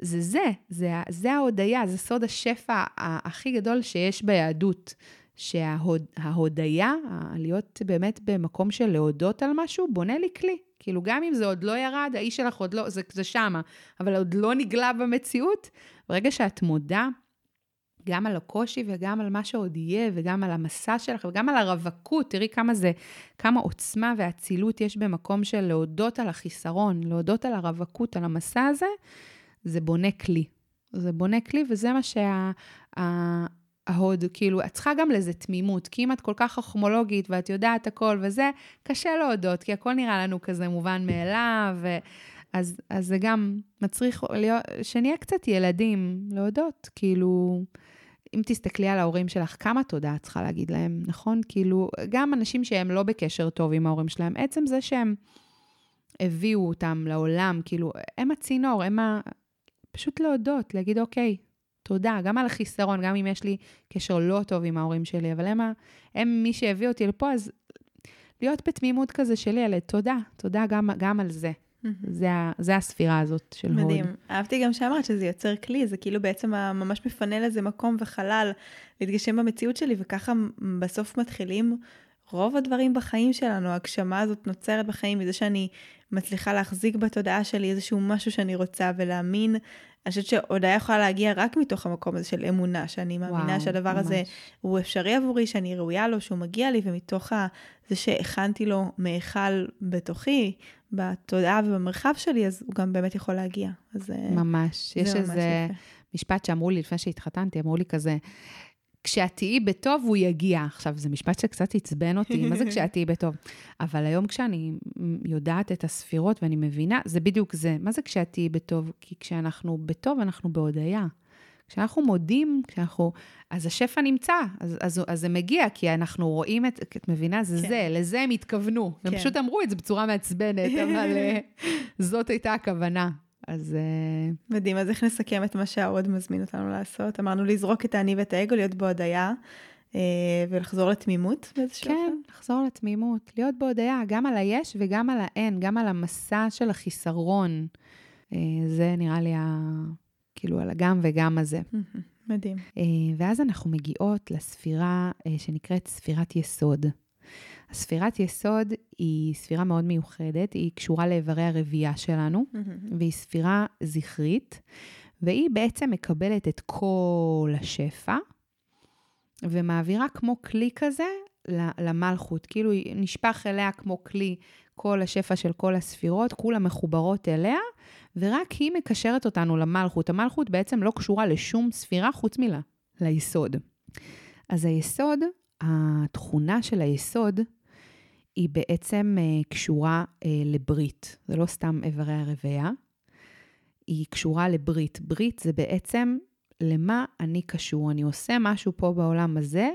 זה זה, זה, זה ההודיה, זה סוד השפע הכי גדול שיש ביהדות. שההודיה, להיות באמת במקום של להודות על משהו, בונה לי כלי. כאילו, גם אם זה עוד לא ירד, האיש שלך עוד לא, זה, זה שמה, אבל עוד לא נגלה במציאות, ברגע שאת מודה גם על הקושי וגם על מה שעוד יהיה, וגם על המסע שלך, וגם על הרווקות, תראי כמה זה, כמה עוצמה ואצילות יש במקום של להודות על החיסרון, להודות על הרווקות, על המסע הזה, זה בונה כלי. זה בונה כלי, וזה מה שה... ההוד, כאילו, את צריכה גם לזה תמימות, כי אם את כל כך חכמולוגית ואת יודעת הכל וזה, קשה להודות, כי הכל נראה לנו כזה מובן מאליו. אז, אז זה גם מצריך להיות, שנהיה קצת ילדים, להודות, כאילו, אם תסתכלי על ההורים שלך, כמה תודה את צריכה להגיד להם, נכון? כאילו, גם אנשים שהם לא בקשר טוב עם ההורים שלהם, עצם זה שהם הביאו אותם לעולם, כאילו, הם הצינור, הם ה... פשוט להודות, להגיד, אוקיי, תודה, גם על החיסרון, גם אם יש לי קשר לא טוב עם ההורים שלי, אבל הם, הם מי שהביא אותי לפה, אז להיות בתמימות כזה של ילד, תודה, תודה גם, גם על זה. זה, זה הספירה הזאת של מדהים. הוד. מדהים. אהבתי גם שאמרת שזה יוצר כלי, זה כאילו בעצם ממש מפנה לזה מקום וחלל להתגשם במציאות שלי, וככה בסוף מתחילים רוב הדברים בחיים שלנו, ההגשמה הזאת נוצרת בחיים מזה שאני מצליחה להחזיק בתודעה שלי איזשהו משהו שאני רוצה ולהאמין. אני חושבת שהודעה יכולה להגיע רק מתוך המקום הזה של אמונה, שאני מאמינה וואו, שהדבר ממש. הזה הוא אפשרי עבורי, שאני ראויה לו, שהוא מגיע לי, ומתוך זה שהכנתי לו מאכל בתוכי, בתודעה ובמרחב שלי, אז הוא גם באמת יכול להגיע. אז אה, ממש. יש איזה משפט שאמרו לי לפני שהתחתנתי, אמרו לי כזה, כשאת תהיי בטוב, הוא יגיע. עכשיו, זה משפט שקצת עצבן אותי, מה זה כשאת תהיי בטוב? אבל היום כשאני יודעת את הספירות ואני מבינה, זה בדיוק זה. מה זה כשאת תהיי בטוב? כי כשאנחנו בטוב, אנחנו בהודיה. כשאנחנו מודים, כשאנחנו... אז השפע נמצא, אז, אז, אז זה מגיע, כי אנחנו רואים את... את מבינה? זה כן. זה, לזה הם התכוונו. כן. הם פשוט אמרו את זה בצורה מעצבנת, אבל אה, זאת הייתה הכוונה. אז... אה, מדהים, אז איך נסכם את מה שהעוד מזמין אותנו לעשות? אמרנו לזרוק את האני ואת האגו, להיות בהודיה, אה, ולחזור לתמימות באיזשהו כן, אופן? כן, לחזור לתמימות, להיות בהודיה, גם על היש וגם על האין, גם על המסע של החיסרון. אה, זה נראה לי ה... כאילו על הגם וגם הזה. מדהים. ואז אנחנו מגיעות לספירה שנקראת ספירת יסוד. הספירת יסוד היא ספירה מאוד מיוחדת, היא קשורה לאיברי הרבייה שלנו, mm-hmm. והיא ספירה זכרית, והיא בעצם מקבלת את כל השפע, ומעבירה כמו כלי כזה למלכות, כאילו נשפך אליה כמו כלי כל השפע של כל הספירות, כולם מחוברות אליה, ורק היא מקשרת אותנו למלכות. המלכות בעצם לא קשורה לשום ספירה חוץ מלה, ליסוד. אז היסוד, התכונה של היסוד היא בעצם uh, קשורה uh, לברית. זה לא סתם איברי הרבייה, היא קשורה לברית. ברית זה בעצם למה אני קשור. אני עושה משהו פה בעולם הזה,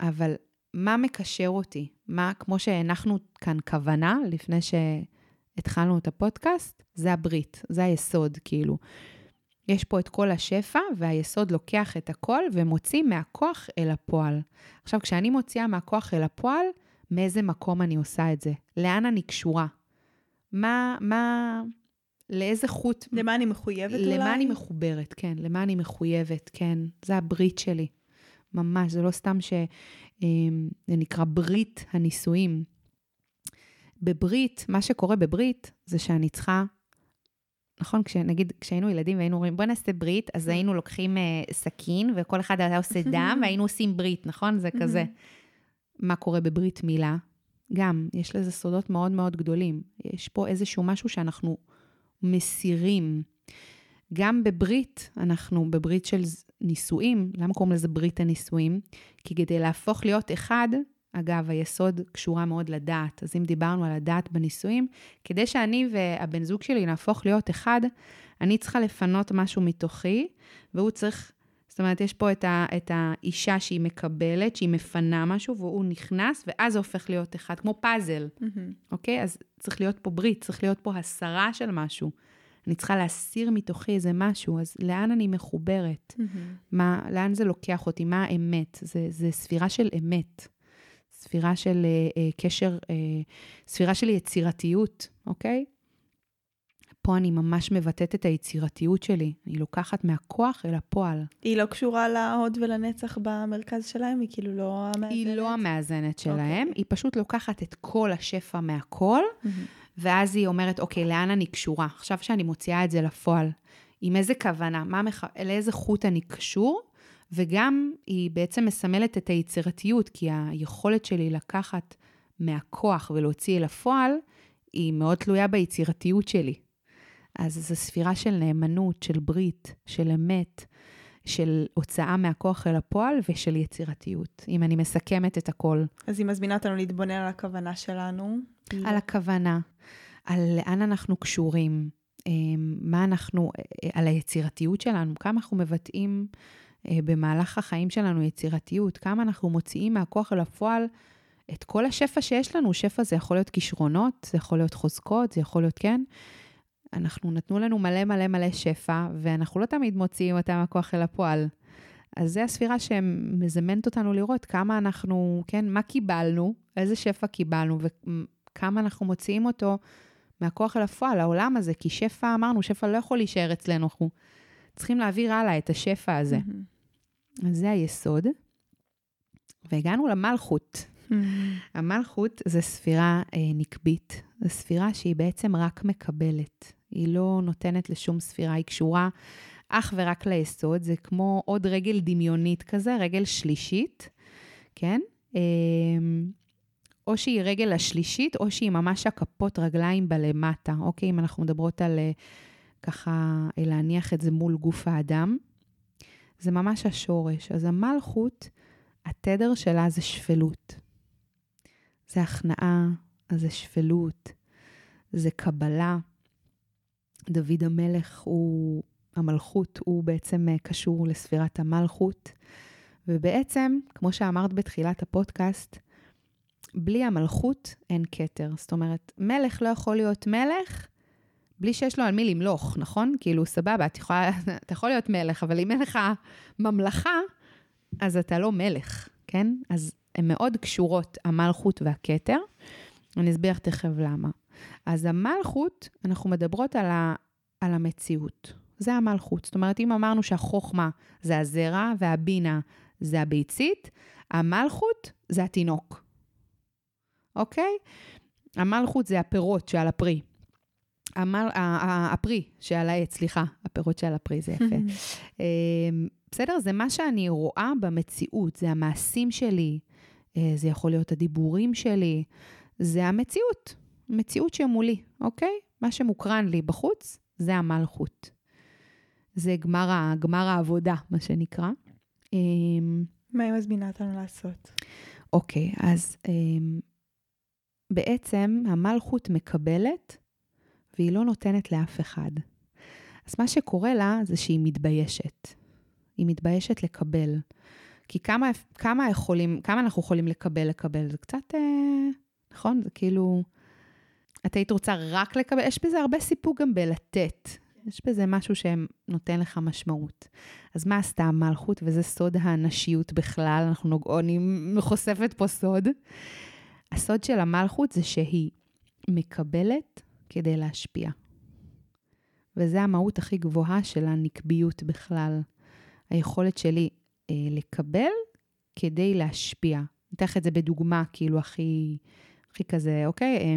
אבל מה מקשר אותי? מה, כמו שהנחנו כאן כוונה לפני שהתחלנו את הפודקאסט, זה הברית, זה היסוד, כאילו. יש פה את כל השפע, והיסוד לוקח את הכל ומוציא מהכוח אל הפועל. עכשיו, כשאני מוציאה מהכוח אל הפועל, מאיזה מקום אני עושה את זה? לאן אני קשורה? מה, מה, לאיזה חוט... למה אני מחויבת אולי? למה אני מחוברת, כן, למה אני מחויבת, כן. זה הברית שלי. ממש, זה לא סתם ש... אמ, זה נקרא ברית הנישואים. בברית, מה שקורה בברית, זה שאני צריכה, נכון, כשנגיד, כשהיינו ילדים והיינו אומרים, בוא נעשה ברית, אז היינו לוקחים uh, סכין, וכל אחד היה עושה דם, והיינו עושים ברית, נכון? זה כזה. מה קורה בברית מילה? גם, יש לזה סודות מאוד מאוד גדולים. יש פה איזשהו משהו שאנחנו מסירים. גם בברית, אנחנו בברית של נישואים, למה קוראים לזה ברית הנישואים? כי כדי להפוך להיות אחד, אגב, היסוד קשורה מאוד לדעת. אז אם דיברנו על הדעת בנישואים, כדי שאני והבן זוג שלי נהפוך להיות אחד, אני צריכה לפנות משהו מתוכי, והוא צריך, זאת אומרת, יש פה את, ה, את האישה שהיא מקבלת, שהיא מפנה משהו, והוא נכנס, ואז זה הופך להיות אחד, כמו פאזל, Mm-hmm. אוקיי? אז צריך להיות פה ברית, צריך להיות פה הסרה של משהו. אני צריכה להסיר מתוכי איזה משהו, אז לאן אני מחוברת? Mm-hmm. מה, לאן זה לוקח אותי? מה האמת? זה, זה ספירה של אמת. ספירה של אה, אה, קשר, אה, ספירה של יצירתיות, אוקיי? פה אני ממש מבטאת את היצירתיות שלי. אני לוקחת מהכוח אל הפועל. היא לא קשורה להוד ולנצח במרכז שלהם? היא כאילו לא המאזנת? היא לא המאזנת שלהם, אוקיי. היא פשוט לוקחת את כל השפע מהכל, ואז היא אומרת, אוקיי, לאן אני קשורה? עכשיו שאני מוציאה את זה לפועל, עם איזה כוונה? מה מח... לאיזה חוט אני קשור? וגם היא בעצם מסמלת את היצירתיות, כי היכולת שלי לקחת מהכוח ולהוציא אל הפועל, היא מאוד תלויה ביצירתיות שלי. אז זו ספירה של נאמנות, של ברית, של אמת, של הוצאה מהכוח אל הפועל ושל יצירתיות, אם אני מסכמת את הכל. אז היא מזמינה אותנו להתבונן על הכוונה שלנו. על הכוונה, על לאן אנחנו קשורים, אה, מה אנחנו, על היצירתיות שלנו, כמה אנחנו מבטאים אה, במהלך החיים שלנו יצירתיות, כמה אנחנו מוציאים מהכוח אל הפועל את כל השפע שיש לנו. שפע זה יכול להיות כישרונות, זה יכול להיות חוזקות, זה יכול להיות, כן? אנחנו נתנו לנו מלא מלא מלא שפע, ואנחנו לא תמיד מוציאים אותם מהכוח אל הפועל. אז זו הספירה שמזמנת אותנו לראות כמה אנחנו, כן, מה קיבלנו, איזה שפע קיבלנו, וכמה אנחנו מוציאים אותו מהכוח אל הפועל, העולם הזה, כי שפע, אמרנו, שפע לא יכול להישאר אצלנו, אנחנו צריכים להעביר הלאה את השפע הזה. Mm-hmm. אז זה היסוד. והגענו למלכות. Mm-hmm. המלכות זה ספירה אה, נקבית, זו ספירה שהיא בעצם רק מקבלת. היא לא נותנת לשום ספירה, היא קשורה אך ורק ליסוד, זה כמו עוד רגל דמיונית כזה, רגל שלישית, כן? אה, או שהיא רגל השלישית, או שהיא ממש הכפות רגליים בלמטה, אוקיי? אם אנחנו מדברות על אה, ככה, אה, להניח את זה מול גוף האדם, זה ממש השורש. אז המלכות, התדר שלה זה שפלות. זה הכנעה, זה שפלות, זה קבלה. דוד המלך הוא, המלכות, הוא בעצם אה, קשור לספירת המלכות. ובעצם, כמו שאמרת בתחילת הפודקאסט, בלי המלכות אין כתר. זאת אומרת, מלך לא יכול להיות מלך בלי שיש לו על מי למלוך, נכון? כאילו, סבבה, אתה יכול, אתה יכול להיות מלך, אבל אם אין לך ממלכה, אז אתה לא מלך, כן? אז הן מאוד קשורות, המלכות והכתר. אני אסביר תכף למה. אז המלכות, אנחנו מדברות על, ה, על המציאות. זה המלכות. זאת אומרת, אם אמרנו שהחוכמה זה הזרע והבינה זה הביצית, המלכות זה התינוק, אוקיי? המלכות זה הפירות שעל הפרי. המל, הפרי שעל העץ, סליחה, הפירות שעל הפרי, זה יפה. אמ, בסדר? זה מה שאני רואה במציאות, זה המעשים שלי, אה, זה יכול להיות הדיבורים שלי, זה המציאות, מציאות שמולי, אוקיי? מה שמוקרן לי בחוץ, זה המלכות. זה גמר, גמר העבודה, מה שנקרא. אמ, מה היא מזמינה אותנו לעשות? אוקיי, אז אמ, בעצם המלכות מקבלת והיא לא נותנת לאף אחד. אז מה שקורה לה זה שהיא מתביישת. היא מתביישת לקבל. כי כמה, כמה, יכולים, כמה אנחנו יכולים לקבל, לקבל? זה קצת, אה, נכון? זה כאילו, את היית רוצה רק לקבל, יש בזה הרבה סיפוק גם בלתת. יש בזה משהו שנותן לך משמעות. אז מה עשתה המלכות, וזה סוד הנשיות בכלל, אנחנו נוגעו, אני חושפת פה סוד. הסוד של המלכות זה שהיא מקבלת כדי להשפיע. וזו המהות הכי גבוהה של הנקביות בכלל. היכולת שלי אה, לקבל כדי להשפיע. אני אתן לך את זה בדוגמה, כאילו, הכי, הכי כזה, אוקיי? אה,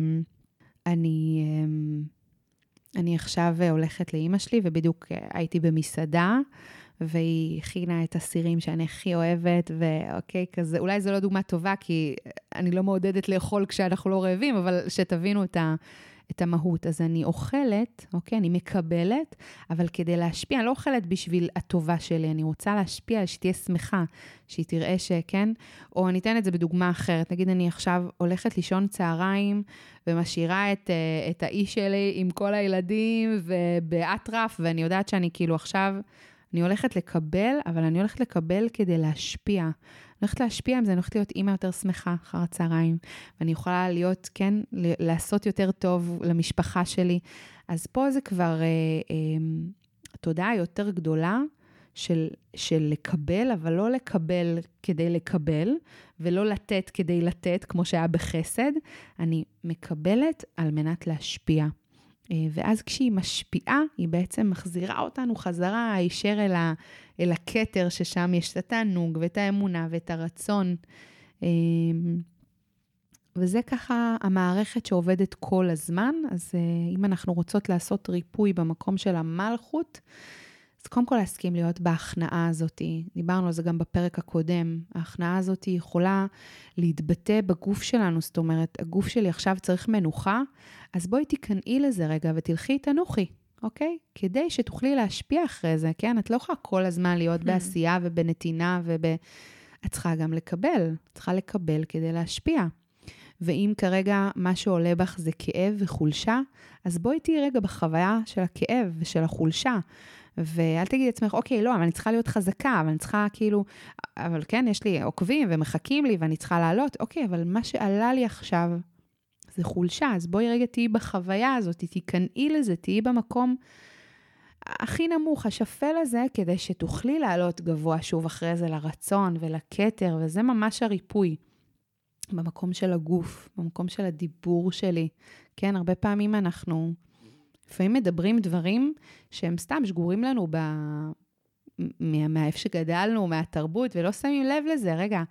אני, אה, אני עכשיו הולכת לאימא שלי, ובדיוק אה, הייתי במסעדה, והיא הכינה את הסירים שאני הכי אוהבת, ואוקיי, כזה, אולי זו לא דוגמה טובה, כי אני לא מעודדת לאכול כשאנחנו לא רעבים, אבל שתבינו את, ה, את המהות. אז אני אוכלת, אוקיי, אני מקבלת, אבל כדי להשפיע, אני לא אוכלת בשביל הטובה שלי, אני רוצה להשפיע, שתהיה שמחה, שהיא תראה שכן, או אני אתן את זה בדוגמה אחרת, נגיד אני עכשיו הולכת לישון צהריים, ומשאירה את, אה, את האיש שלי עם כל הילדים, ובאטרף, ואני יודעת שאני כאילו עכשיו... אני הולכת לקבל, אבל אני הולכת לקבל כדי להשפיע. אני הולכת להשפיע עם זה, אני הולכת להיות אימא יותר שמחה אחר הצהריים, ואני יכולה להיות, כן, לעשות יותר טוב למשפחה שלי. אז פה זה כבר אה, אה, תודעה יותר גדולה של, של לקבל, אבל לא לקבל כדי לקבל, ולא לתת כדי לתת, כמו שהיה בחסד. אני מקבלת על מנת להשפיע. אה, ואז כשהיא משפיעה, היא בעצם מחזירה אותנו חזרה הישר אל, אל הכתר, ששם יש את התענוג ואת האמונה ואת הרצון. אה, וזה ככה המערכת שעובדת כל הזמן. אז אה, אם אנחנו רוצות לעשות ריפוי במקום של המלכות, אז קודם כל להסכים להיות בהכנעה הזאת. דיברנו על זה גם בפרק הקודם. ההכנעה הזאת יכולה להתבטא בגוף שלנו, זאת אומרת, הגוף שלי עכשיו צריך מנוחה, אז בואי תיכנעי לזה רגע ותלכי תנוחי, אוקיי? כדי שתוכלי להשפיע אחרי זה, כן? את לא יכולה כל הזמן להיות hmm. בעשייה ובנתינה וב... את צריכה גם לקבל, את צריכה לקבל כדי להשפיע. ואם כרגע מה שעולה בך זה כאב וחולשה, אז בואי תהיי רגע בחוויה של הכאב ושל החולשה. ואל תגידי לעצמך, אוקיי, לא, אבל אני צריכה להיות חזקה, אבל אני צריכה כאילו, אבל כן, יש לי עוקבים ומחכים לי ואני צריכה לעלות, אוקיי, אבל מה שעלה לי עכשיו זה חולשה, אז בואי רגע תהיי בחוויה הזאת, תיכנעי לזה, תהיי במקום הכי נמוך, השפל הזה, כדי שתוכלי לעלות גבוה שוב אחרי זה לרצון ולכתר, וזה ממש הריפוי. במקום של הגוף, במקום של הדיבור שלי. כן, הרבה פעמים אנחנו לפעמים מדברים דברים שהם סתם שגורים לנו ב... מאיפה שגדלנו, מהתרבות, ולא שמים לב לזה. רגע,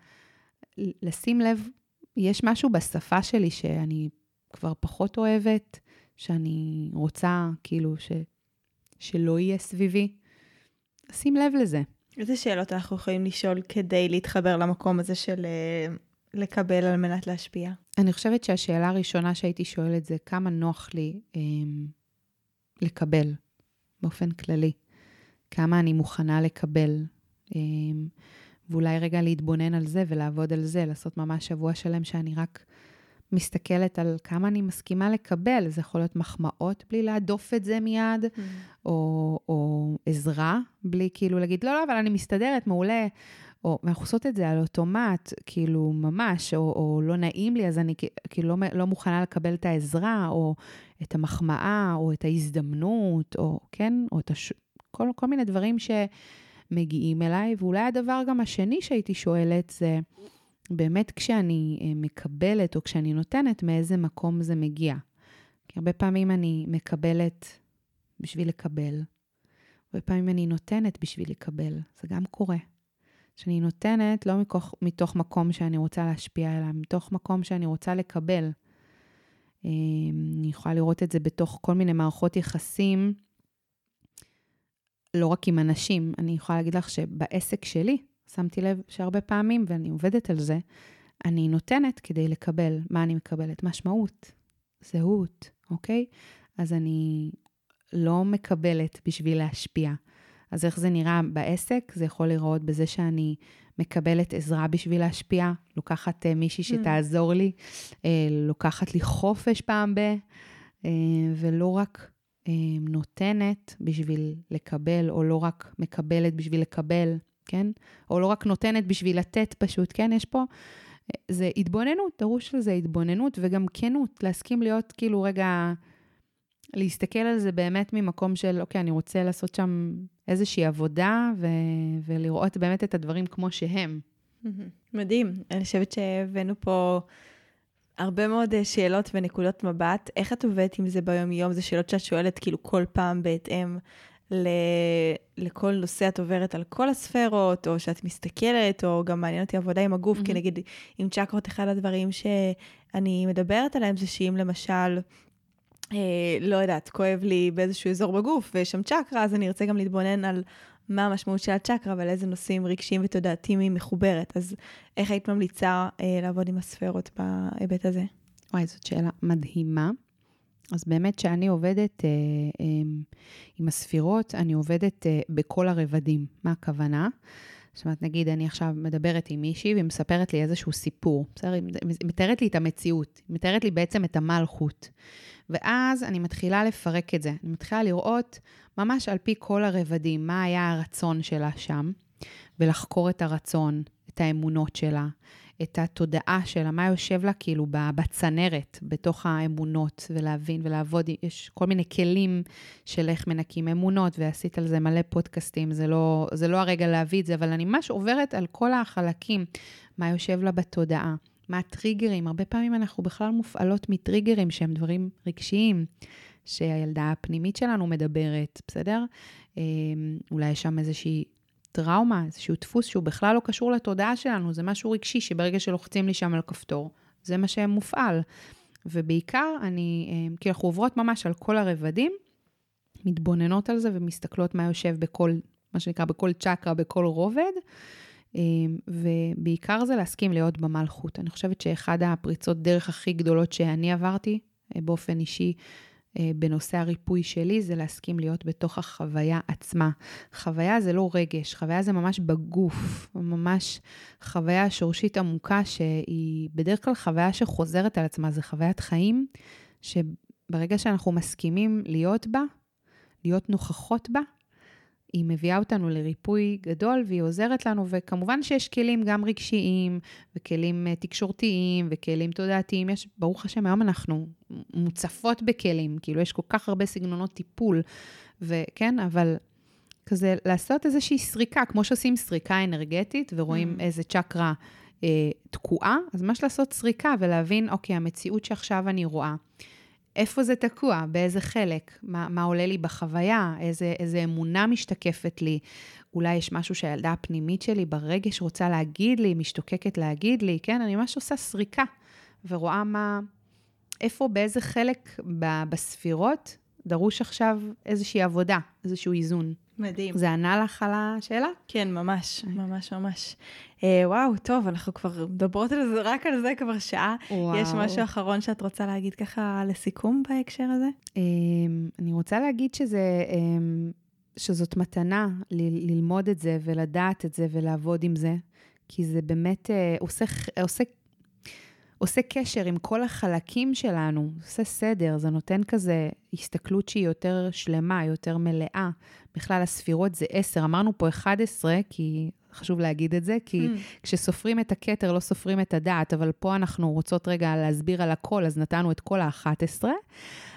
לשים לב, יש משהו בשפה שלי שאני כבר פחות אוהבת, שאני רוצה כאילו ש... שלא יהיה סביבי. שים לב לזה. איזה שאלות אנחנו יכולים לשאול כדי להתחבר למקום הזה של אה, לקבל על מנת להשפיע? אני חושבת שהשאלה הראשונה שהייתי שואלת זה, כמה נוח לי אה, לקבל באופן כללי, כמה אני מוכנה לקבל, אמ, ואולי רגע להתבונן על זה ולעבוד על זה, לעשות ממש שבוע שלם שאני רק מסתכלת על כמה אני מסכימה לקבל. זה יכול להיות מחמאות בלי להדוף את זה מיד, mm. או, או עזרה, בלי כאילו להגיד, לא, לא, אבל אני מסתדרת, מעולה. או, ואנחנו עושות את זה על אוטומט, כאילו, ממש, או, או לא נעים לי, אז אני כאילו לא, לא מוכנה לקבל את העזרה, או את המחמאה, או את ההזדמנות, או כן, או את הש... כל, כל מיני דברים שמגיעים אליי. ואולי הדבר גם השני שהייתי שואלת זה, באמת כשאני אה, מקבלת, או כשאני נותנת, מאיזה מקום זה מגיע. כי הרבה פעמים אני מקבלת בשביל לקבל, הרבה פעמים אני נותנת בשביל לקבל, זה גם קורה. שאני נותנת לא מתוך, מתוך מקום שאני רוצה להשפיע, אלא מתוך מקום שאני רוצה לקבל. אמ, אני יכולה לראות את זה בתוך כל מיני מערכות יחסים, לא רק עם אנשים. אני יכולה להגיד לך שבעסק שלי, שמתי לב שהרבה פעמים, ואני עובדת על זה, אני נותנת כדי לקבל. מה אני מקבלת? משמעות, זהות, אוקיי? אז אני לא מקבלת בשביל להשפיע. אז איך זה נראה בעסק? זה יכול לראות בזה שאני מקבלת עזרה בשביל להשפיע, לוקחת uh, מישהי mm. שתעזור לי, uh, לוקחת לי חופש פעם ב... uh, ולא רק נותנת בשביל לקבל, או לא רק מקבלת בשביל לקבל, כן? או לא רק נותנת בשביל לתת פשוט, כן? יש פה... זה התבוננות, דרוש לזה התבוננות וגם כנות, להסכים להיות כאילו רגע, להסתכל על זה באמת ממקום של, אוקיי, אני רוצה לעשות שם איזושהי עבודה ו- ולראות באמת את הדברים כמו שהם. מדהים. אני חושבת שהבאנו פה הרבה מאוד אה, שאלות ונקודות מבט. איך את עובדת עם זה ביום-יום? זה שאלות שאת שואלת כאילו כל פעם בהתאם ל... לכל נושא את עוברת על כל הספרות, או שאת מסתכלת, או גם מעניין אותי עבודה עם הגוף, mm-hmm. כי נגיד עם צ'קרות, אחד הדברים שאני מדברת עליהם זה שאם למשל... אה, לא יודעת, כואב לי באיזשהו אזור בגוף ויש שם צ'קרה, אז אני ארצה גם להתבונן על מה המשמעות של הצ'קרה ועל איזה נושאים רגשיים ותודעתיים היא מחוברת. אז איך היית ממליצה אה, לעבוד עם הספרות בהיבט הזה? וואי, זאת שאלה מדהימה. אז באמת כשאני עובדת אה, אה, עם הספירות, אני עובדת אה, בכל הרבדים. מה הכוונה? זאת אומרת, נגיד, אני עכשיו מדברת עם מישהי והיא מספרת לי איזשהו סיפור, בסדר? היא מתארת לי את המציאות, היא מתארת לי בעצם את המלכות. ואז אני מתחילה לפרק את זה. אני מתחילה לראות ממש על פי כל הרבדים, מה היה הרצון שלה שם, ולחקור את הרצון, את האמונות שלה, את התודעה שלה, מה יושב לה כאילו בצנרת, בתוך האמונות, ולהבין ולעבוד. יש כל מיני כלים של איך מנקים אמונות, ועשית על זה מלא פודקאסטים, זה לא, זה לא הרגע להביא את זה, אבל אני ממש עוברת על כל החלקים, מה יושב לה בתודעה. מה הטריגרים? הרבה פעמים אנחנו בכלל מופעלות מטריגרים שהם דברים רגשיים, שהילדה הפנימית שלנו מדברת, בסדר? אמ, אולי יש שם איזושהי טראומה, איזשהו דפוס שהוא בכלל לא קשור לתודעה שלנו, זה משהו רגשי שברגע שלוחצים לי שם על כפתור, זה מה שמופעל. ובעיקר, אני, אמ, כי אנחנו עוברות ממש על כל הרבדים, מתבוננות על זה ומסתכלות מה יושב בכל, מה שנקרא, בכל צ'קרה, בכל רובד. אמ, ובעיקר זה להסכים להיות במלכות. אני חושבת שאחד הפריצות דרך הכי גדולות שאני עברתי אה, באופן אישי, אה, בנושא הריפוי שלי, זה להסכים להיות בתוך החוויה עצמה. חוויה זה לא רגש, חוויה זה ממש בגוף, ממש חוויה שורשית עמוקה, שהיא בדרך כלל חוויה שחוזרת על עצמה, זה חוויית חיים, שברגע שאנחנו מסכימים להיות בה, להיות נוכחות בה, היא מביאה אותנו לריפוי גדול והיא עוזרת לנו, וכמובן שיש כלים גם רגשיים, וכלים אה, תקשורתיים, וכלים תודעתיים. יש, ברוך השם, היום אנחנו מוצפות בכלים, כאילו יש כל כך הרבה סגנונות טיפול, וכן, אבל כזה לעשות איזושהי סריקה, כמו שעושים סריקה אנרגטית, ורואים mm. איזה צ'קרה אה, תקועה, אז ממש לעשות סריקה ולהבין, אוקיי, המציאות שעכשיו אני רואה. איפה זה תקוע, באיזה חלק, מה, מה עולה לי בחוויה, איזה, איזה אמונה משתקפת לי. אולי יש משהו שהילדה הפנימית שלי ברגש רוצה להגיד לי, משתוקקת להגיד לי, כן? אני ממש עושה סריקה ורואה מה, איפה, באיזה חלק בספירות דרוש עכשיו איזושהי עבודה, איזשהו איזון. מדהים. זה ענה לך על השאלה? כן, ממש, ממש ממש. אה, וואו, טוב, אנחנו כבר מדברות על זה, רק על זה כבר שעה. וואו. יש משהו אחרון שאת רוצה להגיד ככה לסיכום בהקשר הזה? אה, אני רוצה להגיד שזה... אה, שזאת מתנה ל- ללמוד את זה ולדעת את זה ולעבוד עם זה, כי זה באמת אה, עושה, עושה עושה קשר עם כל החלקים שלנו, עושה סדר, זה נותן כזה הסתכלות שהיא יותר שלמה, יותר מלאה. בכלל, הספירות זה 10, אמרנו פה 11, כי חשוב להגיד את זה, כי mm. כשסופרים את הכתר לא סופרים את הדעת, אבל פה אנחנו רוצות רגע להסביר על הכל, אז נתנו את כל ה-11.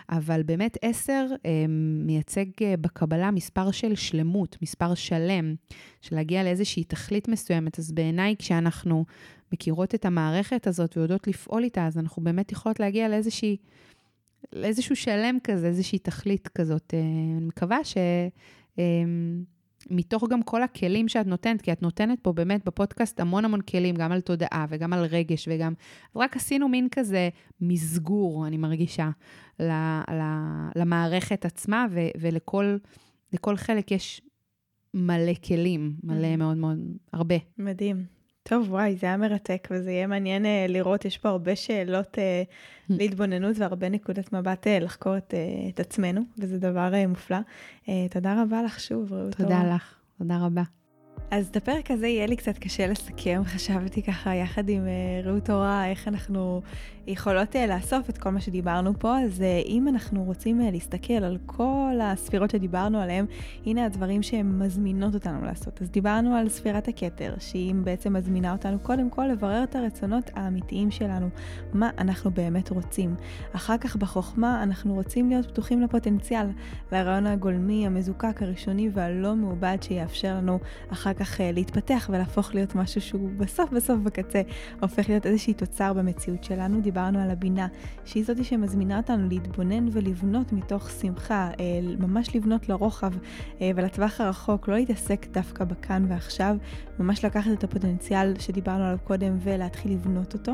אבל באמת 10 אה, מייצג אה, בקבלה מספר של שלמות, מספר שלם, של להגיע לאיזושהי תכלית מסוימת. אז בעיניי, כשאנחנו מכירות את המערכת הזאת ויודעות לפעול איתה, אז אנחנו באמת יכולות להגיע לאיזושהי, לאיזשהו שלם כזה, איזושהי תכלית כזאת. אה, אני מקווה ש... מתוך גם כל הכלים שאת נותנת, כי את נותנת פה באמת בפודקאסט המון המון כלים, גם על תודעה וגם על רגש וגם... רק עשינו מין כזה מסגור, אני מרגישה, למערכת עצמה, ו, ולכל חלק יש מלא כלים, מלא מאוד מאוד, הרבה. מדהים. טוב, וואי, זה היה מרתק, וזה יהיה מעניין uh, לראות, יש פה הרבה שאלות uh, להתבוננות והרבה נקודת מבט uh, לחקור את, uh, את עצמנו, וזה דבר uh, מופלא. Uh, תודה רבה לך שוב, רעות. תודה לך, תודה רבה. אז את הפרק הזה יהיה לי קצת קשה לסכם, חשבתי ככה יחד עם רעות אורה, איך אנחנו יכולות uh, לאסוף את כל מה שדיברנו פה, אז uh, אם אנחנו רוצים uh, להסתכל על כל הספירות שדיברנו עליהן, הנה הדברים שהן מזמינות אותנו לעשות. אז דיברנו על ספירת הכתר, שהיא בעצם מזמינה אותנו קודם כל לברר את הרצונות האמיתיים שלנו, מה אנחנו באמת רוצים. אחר כך בחוכמה אנחנו רוצים להיות פתוחים לפוטנציאל, לרעיון הגולמי, המזוקק, הראשוני והלא מעובד שיאפשר לנו אחר כך להתפתח ולהפוך להיות משהו שהוא בסוף בסוף בקצה הופך להיות איזושהי תוצר במציאות שלנו. דיברנו על הבינה, שהיא זאתי שמזמינה אותנו להתבונן ולבנות מתוך שמחה, אה, ממש לבנות לרוחב אה, ולטווח הרחוק, לא להתעסק דווקא בכאן ועכשיו, ממש לקחת את הפוטנציאל שדיברנו עליו קודם ולהתחיל לבנות אותו.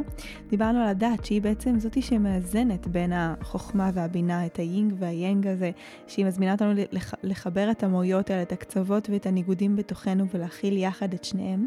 דיברנו על הדת, שהיא בעצם זאתי שמאזנת בין החוכמה והבינה, את היינג והיאנג הזה, שהיא מזמינה אותנו לח- לחבר את המוריות האלה, את הקצוות ואת הניגודים בתוכנו ולהכיל יחד את שניהם.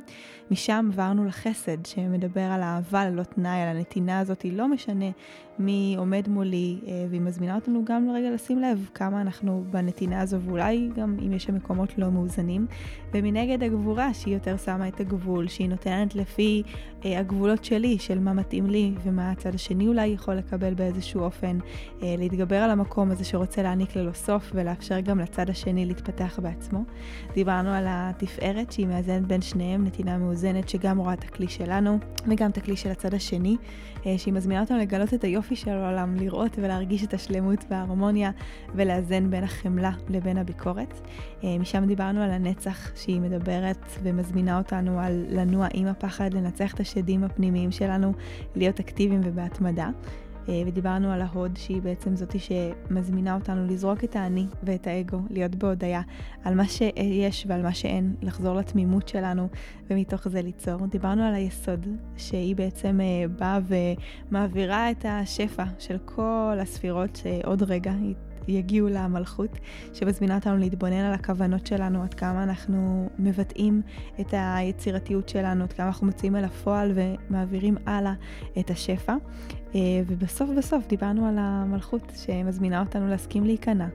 משם עברנו לחסד, שמדבר על האהבה ללא תנאי, על הנתינה הזאת, לא משנה מי עומד מולי, אה, והיא מזמינה אותנו גם לרגע לשים לב כמה אנחנו בנתינה הזו, ואולי גם אם יש שם מקומות לא מאוזנים. ומנגד הגבורה, שהיא יותר שמה את הגבול, שהיא נותנת לפי אה, הגבולות שלי, של מה מתאים לי ומה הצד השני אולי יכול לקבל באיזשהו אופן, אה, להתגבר על המקום הזה שרוצה להעניק ללא סוף ולאפשר גם לצד השני להתפתח בעצמו. דיברנו על התפארת שהיא מאזנת בין שניהם, נתינה מאוזנת שגם רואה את הכלי שלנו וגם את הכלי של הצד השני, שהיא מזמינה אותנו לגלות את היופי של העולם, לראות ולהרגיש את השלמות וההרמוניה ולאזן בין החמלה לבין הביקורת. אה, משם דיברנו על הנצח שהיא מדברת ומזמינה אותנו על לנוע עם הפחד, לנצח את השדים הפנימיים שלנו, להיות אקטיביים ובהתמדה. אה, ודיברנו על ההוד, שהיא בעצם זאתי שמזמינה אותנו לזרוק את האני ואת האגו, להיות בהודיה על מה שיש ועל מה שאין, לחזור לתמימות שלנו ומתוך זה ליצור. דיברנו על היסוד, שהיא בעצם אה, באה ומעבירה את השפע של כל הספירות שעוד רגע היא יגיעו למלכות, שמזמינה אותנו להתבונן על הכוונות שלנו, עד כמה אנחנו מבטאים את היצירתיות שלנו, עד כמה אנחנו מוציאים אל הפועל ומעבירים הלאה את השפע. אה, ובסוף בסוף דיברנו על המלכות שמזמינה אותנו להסכים להיכנע.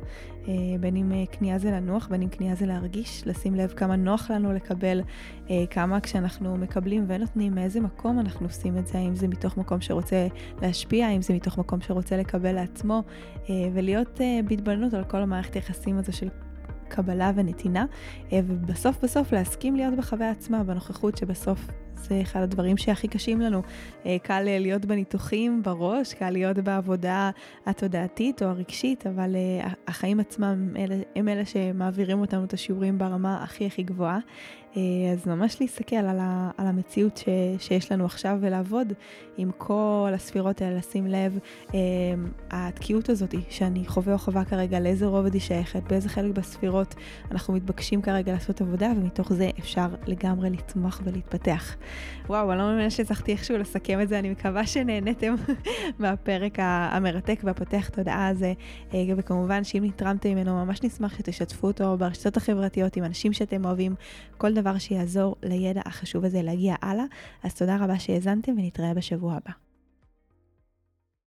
אה, בין אם אה, קנייה זה לנוח, בין אם קנייה זה להרגיש, לשים לב כמה נוח לנו לקבל, כמה כשאנחנו מקבלים ונותנים, מאיזה מקום אנחנו עושים את זה, האם זה מתוך מקום שרוצה להשפיע, האם זה מתוך מקום שרוצה לקבל לעצמו, ולהיות בהתבוננות על כל המערכת היחסים הזו של קבלה ונתינה, ובסוף בסוף להסכים להיות בחוויה עצמה, בנוכחות שבסוף זה אחד הדברים שהכי קשים לנו. אה, קל אה, להיות בניתוחים בראש, קל להיות בעבודה התודעתית או הרגשית, אבל אה, החיים עצמם הם אלה שמעבירים אותנו את השיעורים ברמה הכי הכי גבוהה. אז ממש להסתכל על, ה, על המציאות ש, שיש לנו עכשיו ולעבוד עם כל הספירות האלה, לשים לב, התקיעות הזאת שאני חווה או חווה כרגע, לאיזה רובד היא שייכת, באיזה חלק בספירות אנחנו מתבקשים כרגע לעשות עבודה, ומתוך זה אפשר לגמרי לצמוח ולהתפתח. וואו, אני לא מאמינה שהצלחתי איכשהו לסכם את זה, אני מקווה שנהנתם מהפרק המרתק והפותח תודעה הזה, אה, וכמובן שאם נתרמתם ממנו, ממש נשמח שתשתפו אותו ברשתות החברתיות עם אנשים שאתם אוהבים, כל דבר שיעזור לידע החשוב הזה להגיע הלאה. אז תודה רבה שהאזנתם ונתראה בשבוע הבא.